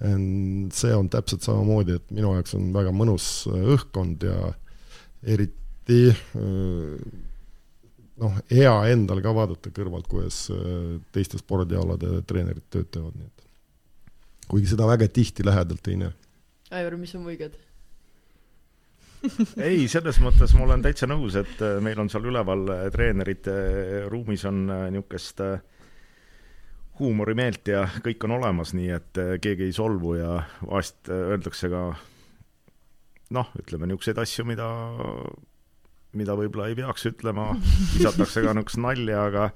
see on täpselt samamoodi, et minu jaoks on väga mõnus õhkkond ja eriti noh, hea endal ka vaadata kõrvalt, kuidas teiste spordialade treenerid tööd teevad, nii et kuigi seda väga tihti lähedalt ei näe. Aivar, mis on muigad? Ei, selles mõttes ma olen täitsa nõus, et äh, meil on seal üleval äh, treenerite äh, ruumis on niisugust huumorimeelt ja kõik on olemas, nii et keegi ei solvu ja vahest öeldakse ka noh, ütleme niisuguseid asju, mida, mida võib-olla ei peaks ütlema, visatakse ka niisugust nalja, aga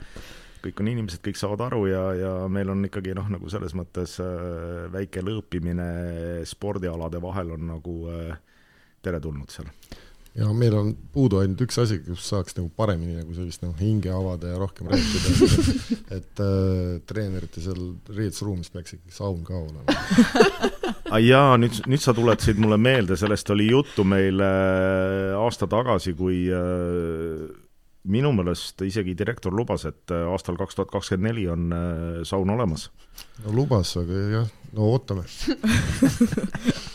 kõik on inimesed, kõik saavad aru ja, ja meil on ikkagi noh, nagu selles mõttes väike lõõpimine spordialade vahel on nagu äh, teretulnud seal. ja meil on puudu ainult üks asi, kus saaks nagu paremini nagu sellist nagu hinge avada ja rohkem rääkida, et, et äh, treenerite seal riietusruumis peaks ikkagi saun ka olema jaa, nüüd, nüüd sa tuletasid mulle meelde, sellest oli juttu meil äh, aasta tagasi, kui äh, minu meelest isegi direktor lubas, et äh, aastal kaks tuhat kakskümmend neli on saun olemas. no lubas, aga jah, no ootame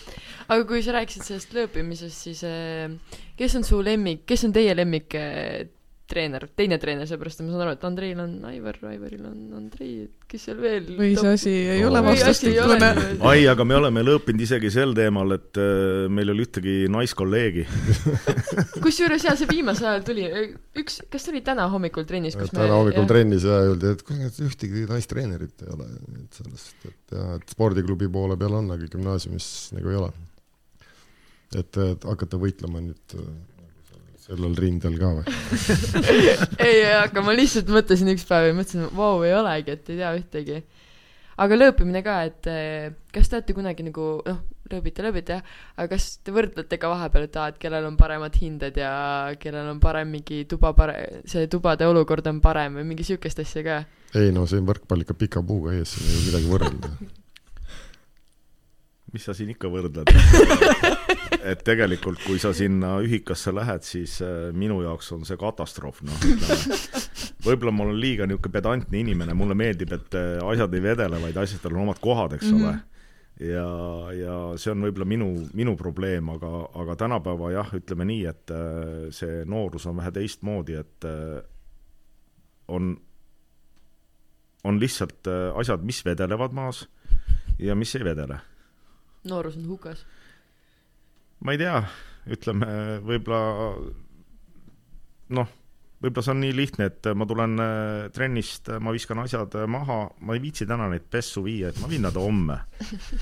aga kui sa rääkisid sellest lööpimisest, siis äh, kes on su lemmik, kes on teie lemmik äh, treener, teine treener, seepärast ma saan aru, et Andreil on Aivar, Aivaril on Andrei, et kes seal veel või see asi ei ole vastastikune. ai, aga me oleme lõõpinud isegi sel teemal, et äh, meil ei ole ühtegi naiskolleegi kusjuures jaa, see viimasel ajal tuli, üks, kas see oli täna hommikul trennis, kus täna me, hommikul jah. trennis ja öeldi, et kuule, ühtegi naistreenerit ei ole, et sellest, et jah, et spordiklubi poole peal on, aga gümnaasiumis nagu ei ole et, et hakata võitlema nüüd äh, sellel rindel ka või ei, aga ma lihtsalt mõtlesin üks päev ja mõtlesin, vau, ei olegi, et ei tea ühtegi. aga lööpimine ka, et äh, kas te olete kunagi nagu noh, lööbite, lööbite jah, aga kas te võrdlete ka vahepeal, et aa, et kellel on paremad hinded ja kellel on parem mingi tuba pare-, see tubade olukord on parem või mingi siukest asja ka? ei no see võrkpall ikka pika puuga ees, siin ei ole midagi võrrelda mis sa siin ikka võrdled et tegelikult, kui sa sinna ühikasse lähed, siis äh, minu jaoks on see katastroof, noh, ütleme. võib-olla ma olen liiga niisugune pedantne inimene, mulle meeldib, et äh, asjad ei vedele, vaid asjadel on omad kohad, eks mm -hmm. ole. ja, ja see on võib-olla minu, minu probleem, aga, aga tänapäeva jah, ütleme nii, et äh, see noorus on vähe teistmoodi, et on, on lihtsalt asjad, mis vedelevad maas ja mis ei vedele noorus on hukas? ma ei tea, ütleme võib-olla noh, võib-olla see on nii lihtne, et ma tulen äh, trennist, ma viskan asjad maha, ma ei viitsi täna neid pessu viia, et ma viin nad homme.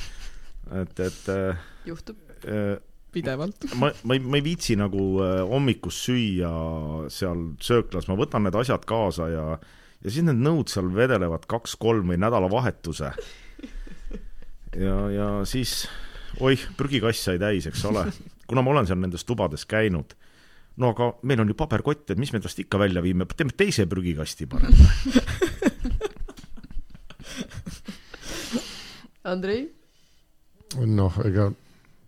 et, et äh, juhtub äh, pidevalt. ma, ma ei, ma ei viitsi nagu hommikust süüa seal sööklas, ma võtan need asjad kaasa ja ja siis need nõud seal vedelevad kaks-kolm või nädalavahetuse ja, ja siis oih, prügikass sai täis, eks ole, kuna ma olen seal nendes tubades käinud, no aga meil on ju paberkott, et mis me tast ikka välja viime, teeme teise prügikasti parem. Andrei? noh, ega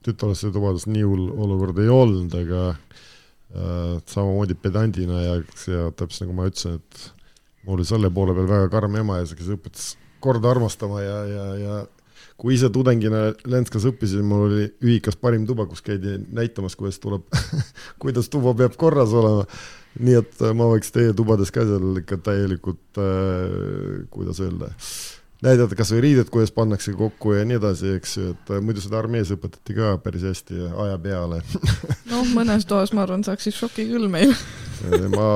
tütarlaste tubades nii hull olukord ei olnud, aga äh, samamoodi pedandina ja, ja täpselt nagu ma ütlesin, et mul oli selle poole peal väga karm ema ja kes õpetas korda armastama ja, ja, ja kui ise tudengina Lenskas õppisin, mul oli ühikas parim tuba, kus käidi näitamas, kuidas tuleb kuidas tuba peab korras olema. nii et äh, ma võiks teie tubades ka seal ikka täielikult äh,, kuidas öelda, näidata kas või riided, kuidas pannakse kokku ja nii edasi, eks ju, et äh, muidu seda armees õpetati ka päris hästi aja peale noh, mõnes toas ma arvan, saaks siis šoki küll meil ma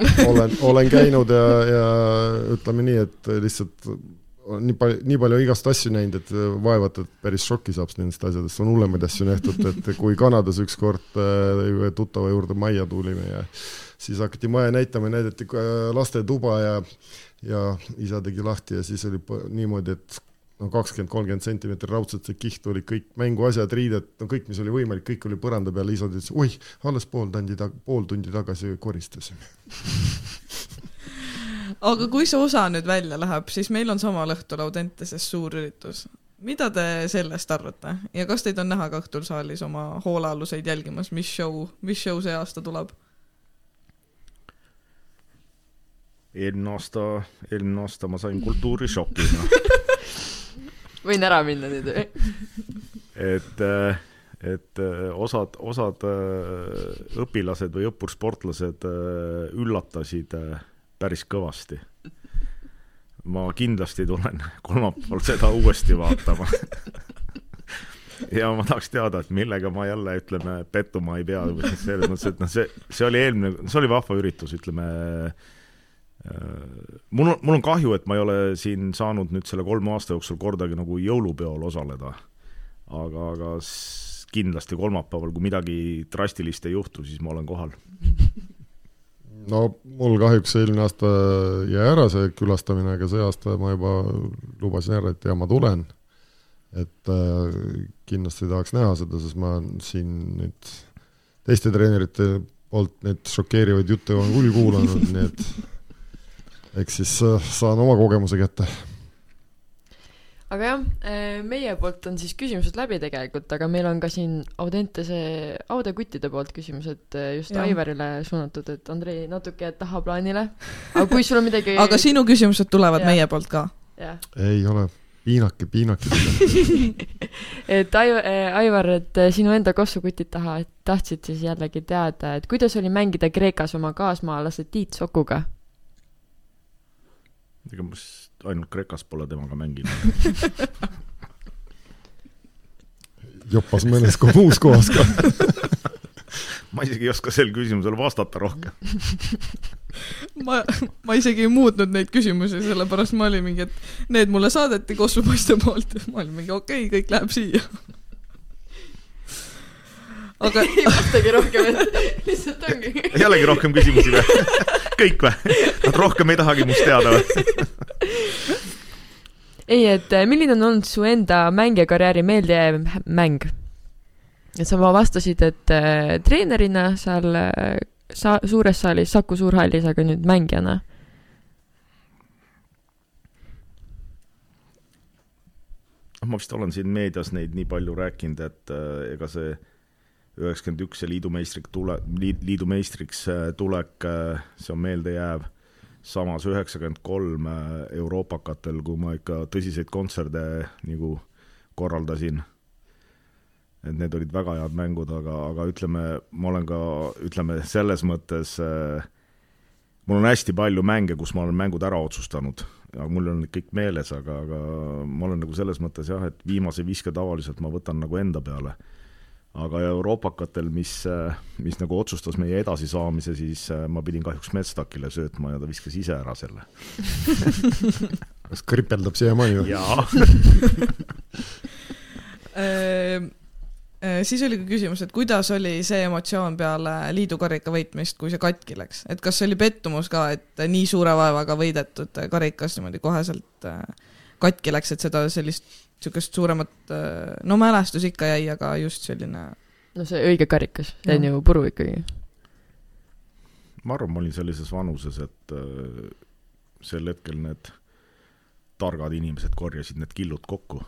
olen, olen käinud ja, ja ütleme nii, et lihtsalt nii palju, nii palju igast asju näinud, et äh, vaevalt, et päris šoki saab nendest asjadest, on hullemaid asju nähtud, et kui Kanadas ükskord äh, tuttava juurde majja tulime ja siis hakati maja näitama, näidati äh, lastetuba ja ja isa tegi lahti ja siis oli niimoodi, et no kakskümmend, kolmkümmend sentimeetrit raudselt see kiht oli kõik mänguasjad, riided, no kõik, mis oli võimalik, kõik oli põranda peal, isa ütles, oih, alles pool tundi, pool tundi tagasi koristasime aga kui see osa nüüd välja läheb, siis meil on samal õhtul Audentases suur üritus. mida te sellest arvate ja kas teid on näha ka õhtul saalis oma hoolealuseid jälgimas, mis show, mis show see aasta tuleb? eelmine aasta, eelmine aasta ma sain kultuurishoki no. võin ära minna nüüd või? et, et osad, osad äh, õpilased või õppursportlased äh, üllatasid äh, päris kõvasti. Ma kindlasti tulen kolmapäeval seda uuesti vaatama. Ja ma tahaks teada, et millega ma jälle, ütleme, pettuma ei pea, selles mõttes, et noh, see, see oli eelmine, see oli vahva üritus, ütleme äh, mul on, mul on kahju, et ma ei ole siin saanud nüüd selle kolme aasta jooksul kordagi nagu jõulupeol osaleda. aga, aga kindlasti kolmapäeval, kui midagi drastilist ei juhtu, siis ma olen kohal no mul kahjuks eelmine aasta jäi ära see külastamine, aga see aasta ma juba lubasin ära, et ja ma tulen. et äh, kindlasti tahaks näha seda, sest ma siin nüüd teiste treenerite poolt neid šokeerivaid jutte olen küll kuulanud, nii et eks siis äh, saan oma kogemuse kätte aga jah, eh, meie poolt on siis küsimused läbi tegelikult, aga meil on ka siin Audentese, Audekuttide poolt küsimused eh, just ja. Aivarile suunatud, et Andrei natuke tahaplaanile. aga kui sul on midagi aga sinu küsimused tulevad ja. meie poolt ka? ei ole, piinake, piinake et Aivar, eh, Aivar, et sinu enda kossukutid taha, et tahtsid siis jällegi teada, et kuidas oli mängida Kreekas oma kaasmaalase Tiit Sokuga? ega ma ainult Kreekas pole temaga mänginud. Jopas mõnes muus kohas ka. Ma isegi ei oska sel küsimusel vastata rohkem. Ma, ma isegi ei muutnud neid küsimusi, sellepärast ma olin mingi, et need mulle saadeti Kosmopoiste poolt. Ja ma olin mingi okei okay,, kõik läheb siia. Aga ei vastagi rohkem, et lihtsalt ongi. ei olegi rohkem küsimusi või? Kõik või? Nad rohkem ei tahagi must teada või? ei, et eh, milline on olnud su enda mängijakarjääri meeldejääv mäng? et sa vastasid, et äh, treenerina seal äh, sa-, suures saalis, Saku Suurhallis, aga nüüd mängijana ma vist olen siin meedias neid nii palju rääkinud, et äh, ega see üheksakümmend üks see liidu meistriks tule, liidu meistriks äh, tulek, äh, see on meeldejääv. samas üheksakümmend kolm äh, Euroopakatel, kui ma ikka tõsiseid kontserte nagu korraldasin. et need olid väga head mängud, aga, aga ütleme, ma olen ka, ütleme selles mõttes äh, mul on hästi palju mänge, kus ma olen mängud ära otsustanud, aga mul on kõik meeles, aga, aga ma olen nagu selles mõttes jah, et viimase viske tavaliselt ma võtan nagu enda peale aga euroopakatel, mis, mis nagu otsustas meie edasisaamise, siis äh, ma pidin kahjuks Metstakile söötma ja ta viskas ise ära selle. Kas kripeldab siiamaani või? jaa. Äh, äh, siis oli ka küsimus, et kuidas oli see emotsioon peale liidukarika võitmist, kui see katki läks, et kas see oli pettumus ka, et nii suure vaevaga võidetud karikas niimoodi koheselt katki läks, et seda sellist niisugust suuremat, äh, no mälestus ikka jäi, aga just selline no see õige karikas, see on ju puru ikkagi. ma arvan, ma olin sellises vanuses, et äh, sel hetkel need targad inimesed korjasid need killud kokku.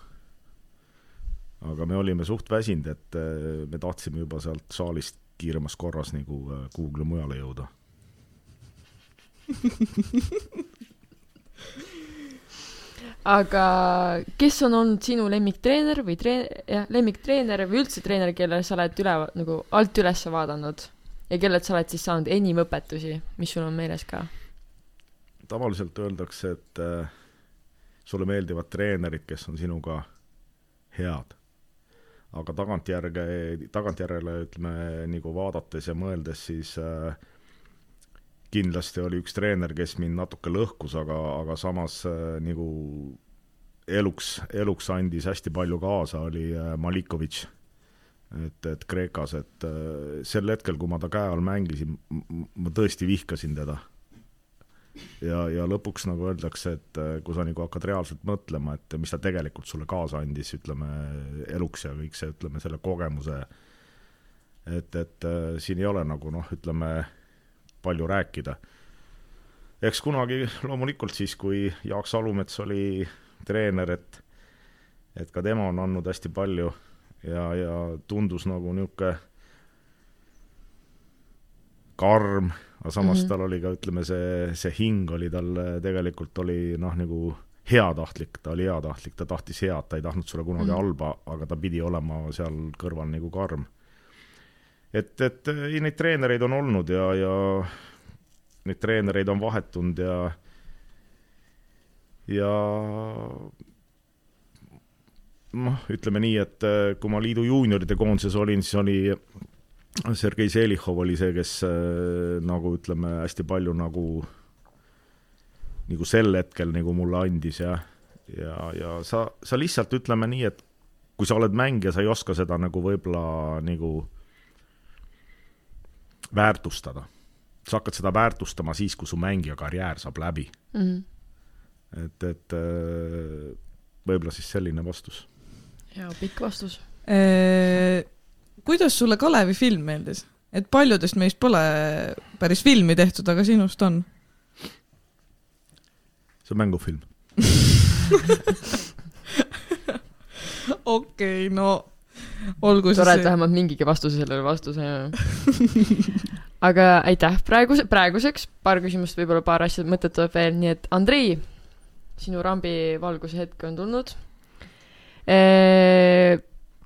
aga me olime suht väsinud, et äh, me tahtsime juba sealt saalist kiiremas korras nagu kuhugile mujale jõuda aga kes on olnud sinu lemmiktreener või treen-, jah, lemmiktreener või üldse treener, kellele sa oled üle, nagu alt üles vaadanud ja kellelt sa oled siis saanud enim õpetusi, mis sul on meeles ka? tavaliselt öeldakse, et äh, sulle meeldivad treenerid, kes on sinuga head. aga tagantjärge, tagantjärele ütleme, nagu vaadates ja mõeldes, siis äh, kindlasti oli üks treener, kes mind natuke lõhkus, aga, aga samas äh, nagu eluks, eluks andis hästi palju kaasa, oli äh, Malikovitš. et, et Kreekas, et äh, sel hetkel, kui ma ta käe all mängisin, ma tõesti vihkasin teda. ja, ja lõpuks nagu öeldakse, et äh, kui sa nagu hakkad reaalselt mõtlema, et mis ta tegelikult sulle kaasa andis, ütleme, eluks ja kõik see, ütleme, selle kogemuse, et, et äh, siin ei ole nagu noh, ütleme palju rääkida. eks kunagi loomulikult siis, kui Jaak Salumets oli treener, et et ka tema on andnud hästi palju ja, ja tundus nagu niisugune karm, aga samas mm -hmm. tal oli ka, ütleme, see, see hing oli tal tegelikult oli noh, nagu heatahtlik, ta oli heatahtlik, ta tahtis head, ta ei tahtnud sulle kunagi mm -hmm. halba, aga ta pidi olema seal kõrval nagu karm. Et, et ei, neid treenereid on olnud ja, ja neid treenereid on vahetunud ja ja noh, ütleme nii, et äh, kui ma liidu juunioride koondises olin, siis oli Sergei Zelihov oli see, kes äh, nagu ütleme, hästi palju nagu, nagu sel hetkel nagu mulle andis ja, ja, ja sa, sa lihtsalt ütleme nii, et kui sa oled mängija, sa ei oska seda nagu võib-olla nagu väärtustada. sa hakkad seda väärtustama siis, kui su mängija karjäär saab läbi mm. -hmm. et, et äh, võib-olla siis selline vastus ja pikk vastus eee, kuidas sulle Kalevi film meeldis? et paljudest meist pole päris filmi tehtud, aga sinust on. see on mängufilm okei okay,, no olgu siis. tore, et vähemalt mingigi vastuse sellele vastuse aga aitäh praeguse, praeguseks, paar küsimust, võib-olla paar asja, mõtet tuleb veel, nii et Andrei, sinu rambi valguse hetk on tulnud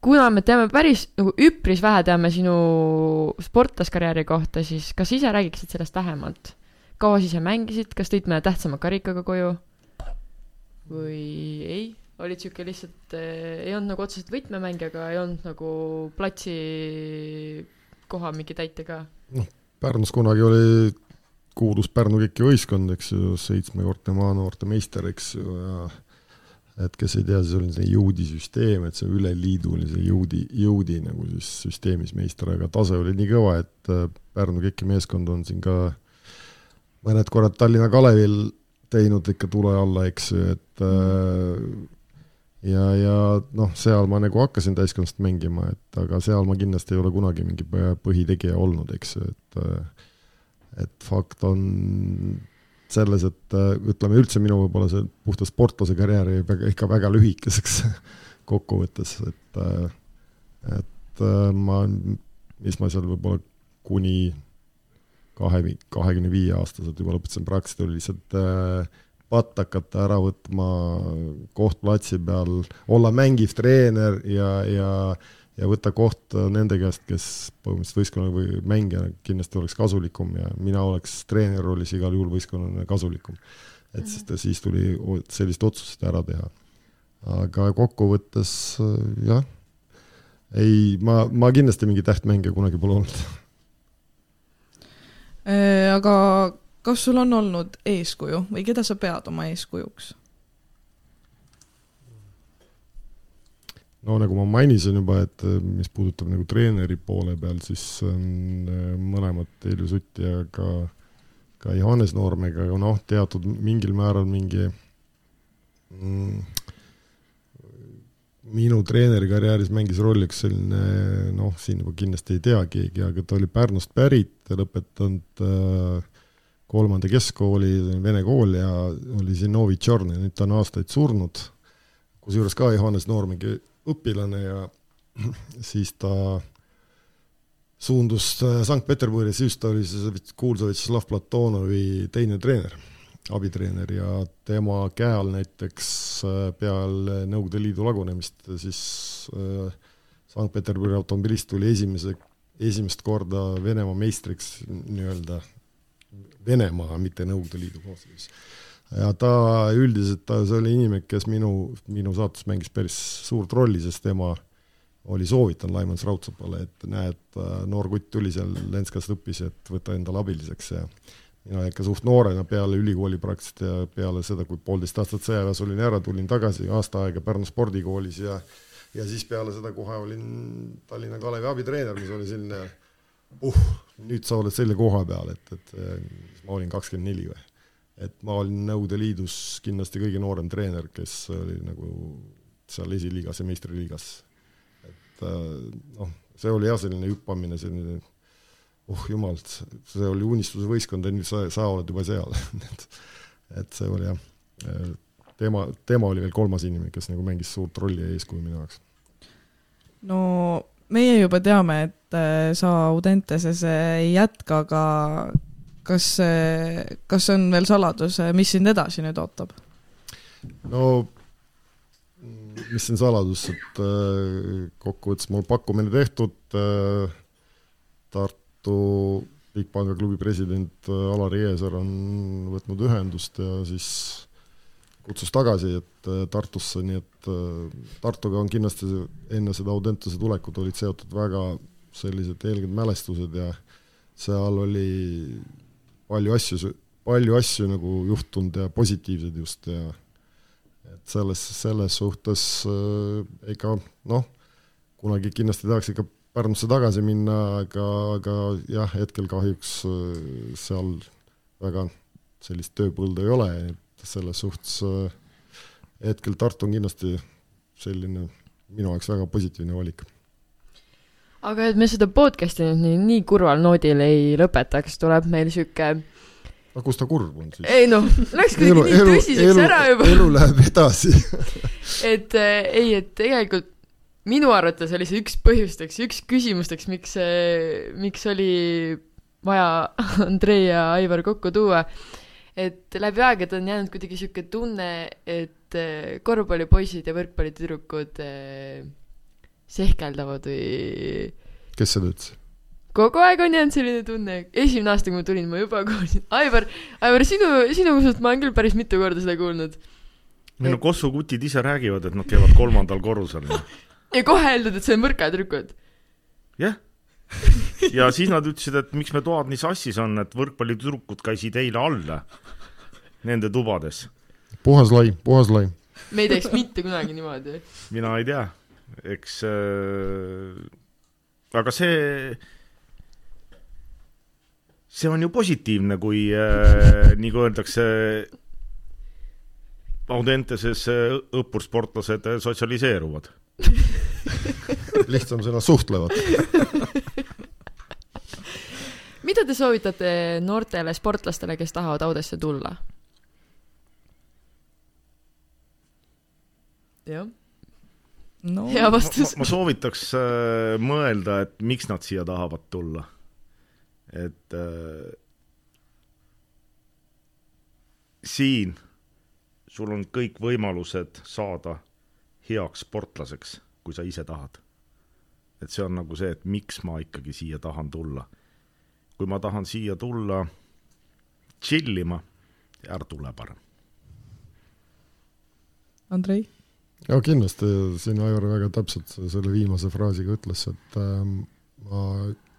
kuna me teame päris nagu üpris vähe teame sinu sportlaskarjääri kohta, siis kas ise räägiksid sellest lähemalt? kaua sa ise mängisid, kas tõid mõne tähtsama karikaga koju või ei? Olid sihuke lihtsalt eh,, ei olnud nagu otseselt võtmemängija, aga ei olnud nagu platsi koha mingi täitja ka? noh, Pärnus kunagi oli, kuulus Pärnu KIK-i võistkond, eks ju, seitsmekordne maanoorte meister, eks ju, ja et kes ei tea, siis oli see jõudi süsteem, et see üle liidu oli see jõudi, jõudi nagu siis süsteemis meister, aga tase oli nii kõva, et äh, Pärnu KIK-i meeskond on siin ka mõned korrad Tallinna Kalevil teinud ikka tule alla, eks ju, et äh, ja, ja noh, seal ma nagu hakkasin täiskonnast mängima, et aga seal ma kindlasti ei ole kunagi mingi põhitegija olnud, eks ju, et äh, et fakt on selles, et äh, ütleme üldse minu võib-olla see puhta sportlase karjäär väga, ikka väga lühikeseks kokkuvõttes, et, äh, et ma, mis ma seal võib-olla kuni kahe, kahekümne viie aastaselt juba lõpetasin, praktiliselt oli lihtsalt äh, patt hakata ära võtma koht platsi peal, olla mängiv treener ja, ja ja võtta koht nende käest, kes põhimõtteliselt võistkonna või mängijana kindlasti oleks kasulikum ja mina oleks treeneri rollis igal juhul võistkonnale kasulikum. et mhm. sest siis tuli sellist otsust ära teha. aga kokkuvõttes jah, ei, ma, ma kindlasti mingi tähtmängija kunagi pole olnud. Äh, aga kas sul on olnud eeskuju või keda sa pead oma eeskujuks? no nagu ma mainisin juba, et äh, mis puudutab nagu treeneri poole peal, siis on äh, mõlemad Helju Sutt ja ka, ka Johannes Noormega, noh, teatud mingil määral mingi mm, minu treenerikarjääris mängis rolli üks selline noh, siin juba kindlasti ei tea keegi, aga ta oli Pärnust pärit, lõpetanud äh, kolmanda keskkooli, vene kool ja oli siin Novi Tšorn ja nüüd ta on aastaid surnud, kusjuures ka Johannes Noormägi õpilane ja siis ta suundus äh, Sankt-Peterburi, siis ta oli see kuulsa Vjatšeslav Platonovi teine treener, abitreener ja tema käe all näiteks äh, peale Nõukogude Liidu lagunemist siis äh, Sankt-Peterburi automobilist tuli esimese, esimest korda Venemaa meistriks nii-öelda Venemaa, mitte Nõukogude Liidu koosseisus. Ja ta üldiselt, ta, see oli inimene, kes minu, minu saates mängis päris suurt rolli, sest tema oli soovitanud Laimans Raudsepale, et näed, noor kutt tuli seal Lenskast õppis, et võta endale abiliseks ja mina ikka suht noorena peale ülikooli praktiliselt ja peale seda, kui poolteist aastat sõjaväes olin ära, tulin tagasi aasta aega Pärnu spordikoolis ja ja siis peale seda kohe olin Tallinna Kalevi abitreener, mis oli selline uh, nüüd sa oled selle koha peal, et, et ma olin kakskümmend neli või et ma olin Nõukogude Liidus kindlasti kõige noorem treener, kes oli nagu seal esiliigas ja meistriliigas. et äh, noh, see oli jah, selline hüppamine, selline oh jumal, see oli unistuse võistkond ja nüüd sa, sa oled juba seal et, et see oli jah, tema, tema oli veel kolmas inimene, kes nagu mängis suurt rolli ja eeskuju minu jaoks. no meie juba teame, et äh, sa Audenteses äh, ei jätka, aga kas, kas see on veel saladus, mis sind edasi nüüd ootab? no mis siin saladus, et äh, kokkuvõttes mul pakkumine tehtud äh,, Tartu Bigpanga klubi president äh, Alari Eesaar on võtnud ühendust ja siis kutsus tagasi, et äh, Tartusse, nii et äh, Tartuga on kindlasti enne seda Audentese tulekut olid seotud väga sellised eelged mälestused ja seal oli palju asju, palju asju nagu juhtunud ja positiivseid just ja et selles, selles suhtes äh, ikka noh, kunagi kindlasti tahaks ikka Pärnusse tagasi minna, aga, aga jah, hetkel kahjuks äh, seal väga sellist tööpõldu ei ole, et selles suhtes äh, hetkel Tartu on kindlasti selline minu jaoks väga positiivne valik. Aga et me seda podcast'i nüüd nii, nii kurval noodil ei lõpetaks, tuleb meil sihuke, aga kus ta kurb on siis? ei noh, läks kuidagi nii tõsiseks ära juba, elu läheb edasi. et äh, ei, et tegelikult minu arvates oli see üks põhjusteks, üks küsimusteks, miks, miks oli vaja Andrei ja Aivar kokku tuua, et läbi aegade on jäänud kuidagi sihuke tunne, et äh, korvpallipoisid ja võrkpallitüdrukud äh, sehkeldavad või kes seda ütles? kogu aeg on jäänud selline tunne, esimene aasta, kui ma tulin, ma juba kuulsin, Aivar, Aivar, sinu, sinu suust ma olen küll päris mitu korda seda kuulnud. ei no Kossu kutid ise räägivad, et nad käivad kolmandal korrusel. ja kohe öeldud, et see on võrkatüdrukud. jah. ja siis nad ütlesid, et miks me toad nii sassis on, et võrkpallitüdrukud käisid eile all nende tubades. puhas laim, puhas laim. me ei teeks mitte kunagi niimoodi. mina ei tea, eks äh, aga see see on ju positiivne, kui äh, nagu öeldakse, Audenteses äh, õppursportlased äh, sotsialiseeruvad. lihtsam sõna suhtlevad. mida te soovitate noortele sportlastele, kes tahavad Audesse tulla? jah, no hea ma, vastus. ma soovitaks äh, mõelda, et miks nad siia tahavad tulla. et äh, siin sul on kõik võimalused saada heaks sportlaseks, kui sa ise tahad. et see on nagu see, et miks ma ikkagi siia tahan tulla. kui ma tahan siia tulla chill ima, ära tule parem. Andrei? Ja kindlasti siin Aivar väga täpselt selle viimase fraasiga ütles, et ähm, ma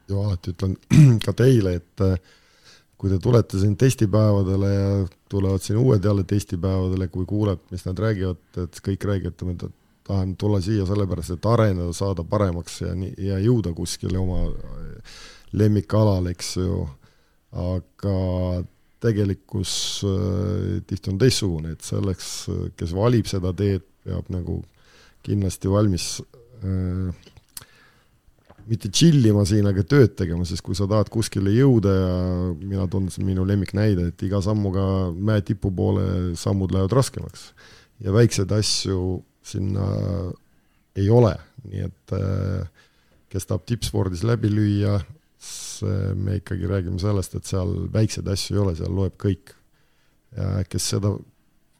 ju alati ütlen ka teile, et äh, kui te tulete siin testipäevadele ja tulevad siin uued jälle testipäevadele, kui kuuled, mis nad räägivad, et kõik räägivad, et tahan tulla siia sellepärast, et areneda, saada paremaks ja nii, ja jõuda kuskile oma lemmikalale, eks ju, aga tegelikkus äh, tihti on teistsugune, et selleks, kes valib seda teed, peab nagu kindlasti valmis äh, mitte chill ima siin, aga tööd tegema, sest kui sa tahad kuskile jõuda ja mina tunnetan minu lemmiknäide, et iga sammuga mäe tipu poole sammud lähevad raskemaks ja väikseid asju sinna ei ole, nii et äh, kes tahab tippspordis läbi lüüa, me ikkagi räägime sellest, et seal väikseid asju ei ole, seal loeb kõik. ja kes seda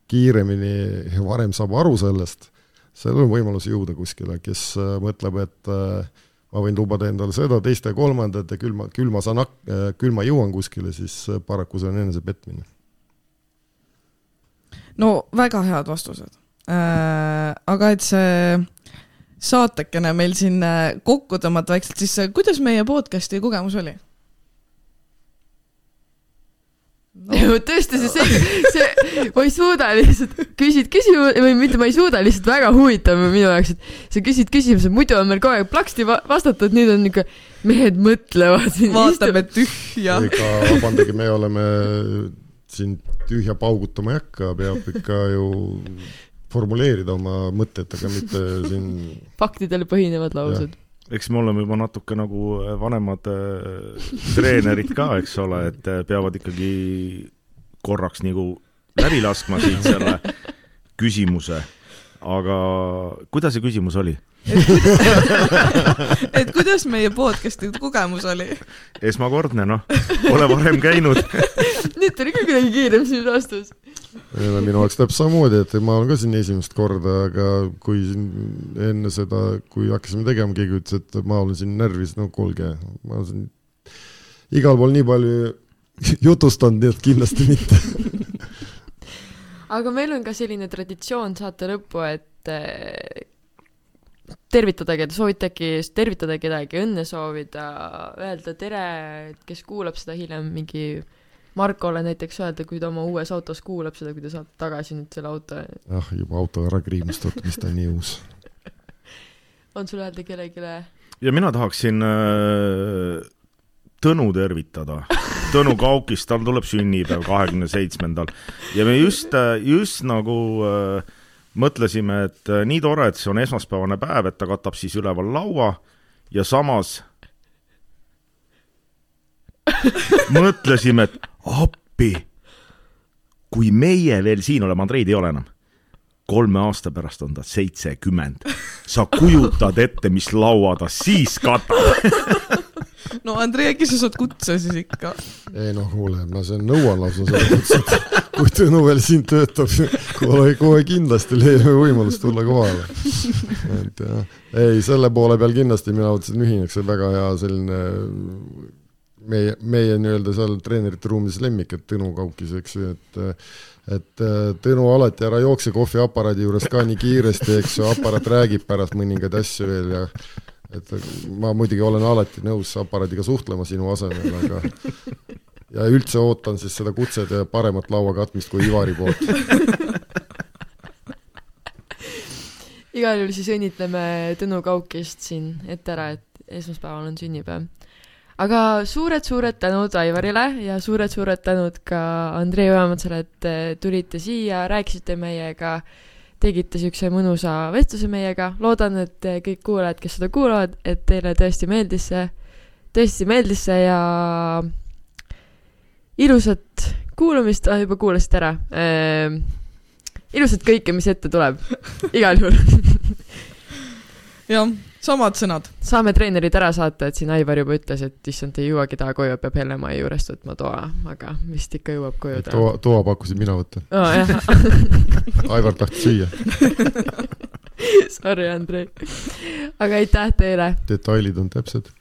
kiiremini ja varem saab aru sellest, sellel on võimalus jõuda kuskile, kes äh, mõtleb, et äh, ma võin lubada endale seda, teist ja kolmandat ja küll ma, küll ma saan hak-, küll ma jõuan kuskile, siis äh, paraku see on enesepetmine. no väga head vastused äh,. aga et see saatekene meil siin äh, kokku tõmmata vaikselt, siis äh, kuidas meie podcast'i kogemus oli no,? tõesti, see, see, see, ma ei suuda lihtsalt, küsid küsimuse või mitte, ma ei suuda lihtsalt väga huvitav minu jaoks, et sa küsid küsimuse, muidu on meil kogu aeg plaksti va- vastata, et nüüd on niuke, mehed mõtlevad. vaatame tühja. ega vabandage, me oleme siin tühja paugutama ei hakka, peab ikka ju formuleerida oma mõtted, aga mitte siin faktidel põhinevad laused. Eks me oleme juba natuke nagu vanemad äh, treenerid ka, eks ole, et äh, peavad ikkagi korraks nagu läbi laskma siit selle küsimuse, aga kuidas see küsimus oli? et kuidas meie podcast'i kogemus oli? esmakordne, noh, pole varem käinud. nüüd tuli ka kuidagi kiirem siin vastus. ei no minu jaoks täpselt samamoodi, et ma olen ka siin esimest korda, aga kui siin enne seda, kui hakkasime tegema, keegi ütles, et ma olen siin närvis, no kuulge, ma olen siin igal pool nii palju jutustanud, nii et kindlasti mitte. Aga meil on ka selline traditsioon saate lõppu, et eh, tervitada keda, soovite äkki tervitada kedagi, õnne soovida, öelda tere, kes kuulab seda hiljem, mingi Markole näiteks öelda, kui ta oma uues autos kuulab seda, kui te saate tagasi nüüd selle auto. ah, juba auto ära kriimistatud, mis ta nii uus. on sul öelda kellelegi ja mina tahaksin äh, Tõnu tervitada. Tõnu Kaukist, tal tuleb sünnipäev kahekümne seitsmendal ja me just, just nagu äh, mõtlesime, et äh, nii tore, et see on esmaspäevane päev, et ta katab siis üleval laua ja samas mõtlesime, et appi, kui meie veel siin oleme, Andreid ei ole enam, kolme aasta pärast on ta seitsekümmend. sa kujutad ette, mis laua ta siis katab? no Andrei, äkki sa saad kutse siis ikka? ei noh, kuule, ma see nõuan lausa selles mõttes, et kui Tõnu veel siin töötab, kohe, kohe kindlasti leiame võimalust tulla kohale. et jah, ei selle poole peal kindlasti mina otseselt ühineks, see on väga hea selline meie, meie nii-öelda seal treenerite ruumides lemmik, et Tõnu kaukis, eks ju, et et Tõnu alati ära jookse kohviaparaadi juures ka nii kiiresti, eks ju, aparaat räägib pärast mõningaid asju veel ja et ma muidugi olen alati nõus aparaadiga suhtlema sinu asemel, aga ja üldse ootan siis seda kutset ja paremat laua katmist kui Ivari poolt. igal juhul siis õnnitleme Tõnu Kaukist siin ette ära, et esmaspäeval on sünnipäev. aga suured-suured tänud Aivarile ja suured-suured tänud ka Andrei Ojametsale, et eh, tulite siia, rääkisite meiega, tegite niisuguse mõnusa vestluse meiega, loodan, et kõik kuulajad, kes seda kuulavad, et teile tõesti meeldis see, tõesti meeldis see ja ilusat kuulamist, ah juba kuulasite ära. Ehm, ilusat kõike, mis ette tuleb, igal juhul. jah, samad sõnad. saame treenerid ära saata, et siin Aivar juba ütles, et issand, ei jõuagi täna koju, peab Hellemai juurest võtma toa, aga vist ikka jõuab koju täna. toa, toa pakkusin mina võtta. Oh. Aivar tahtis süüa. Sorry, Andrei. aga aitäh teile, detailid on täpsed.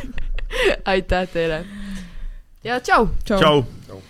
aitäh teile ja tšau. tšau. tšau.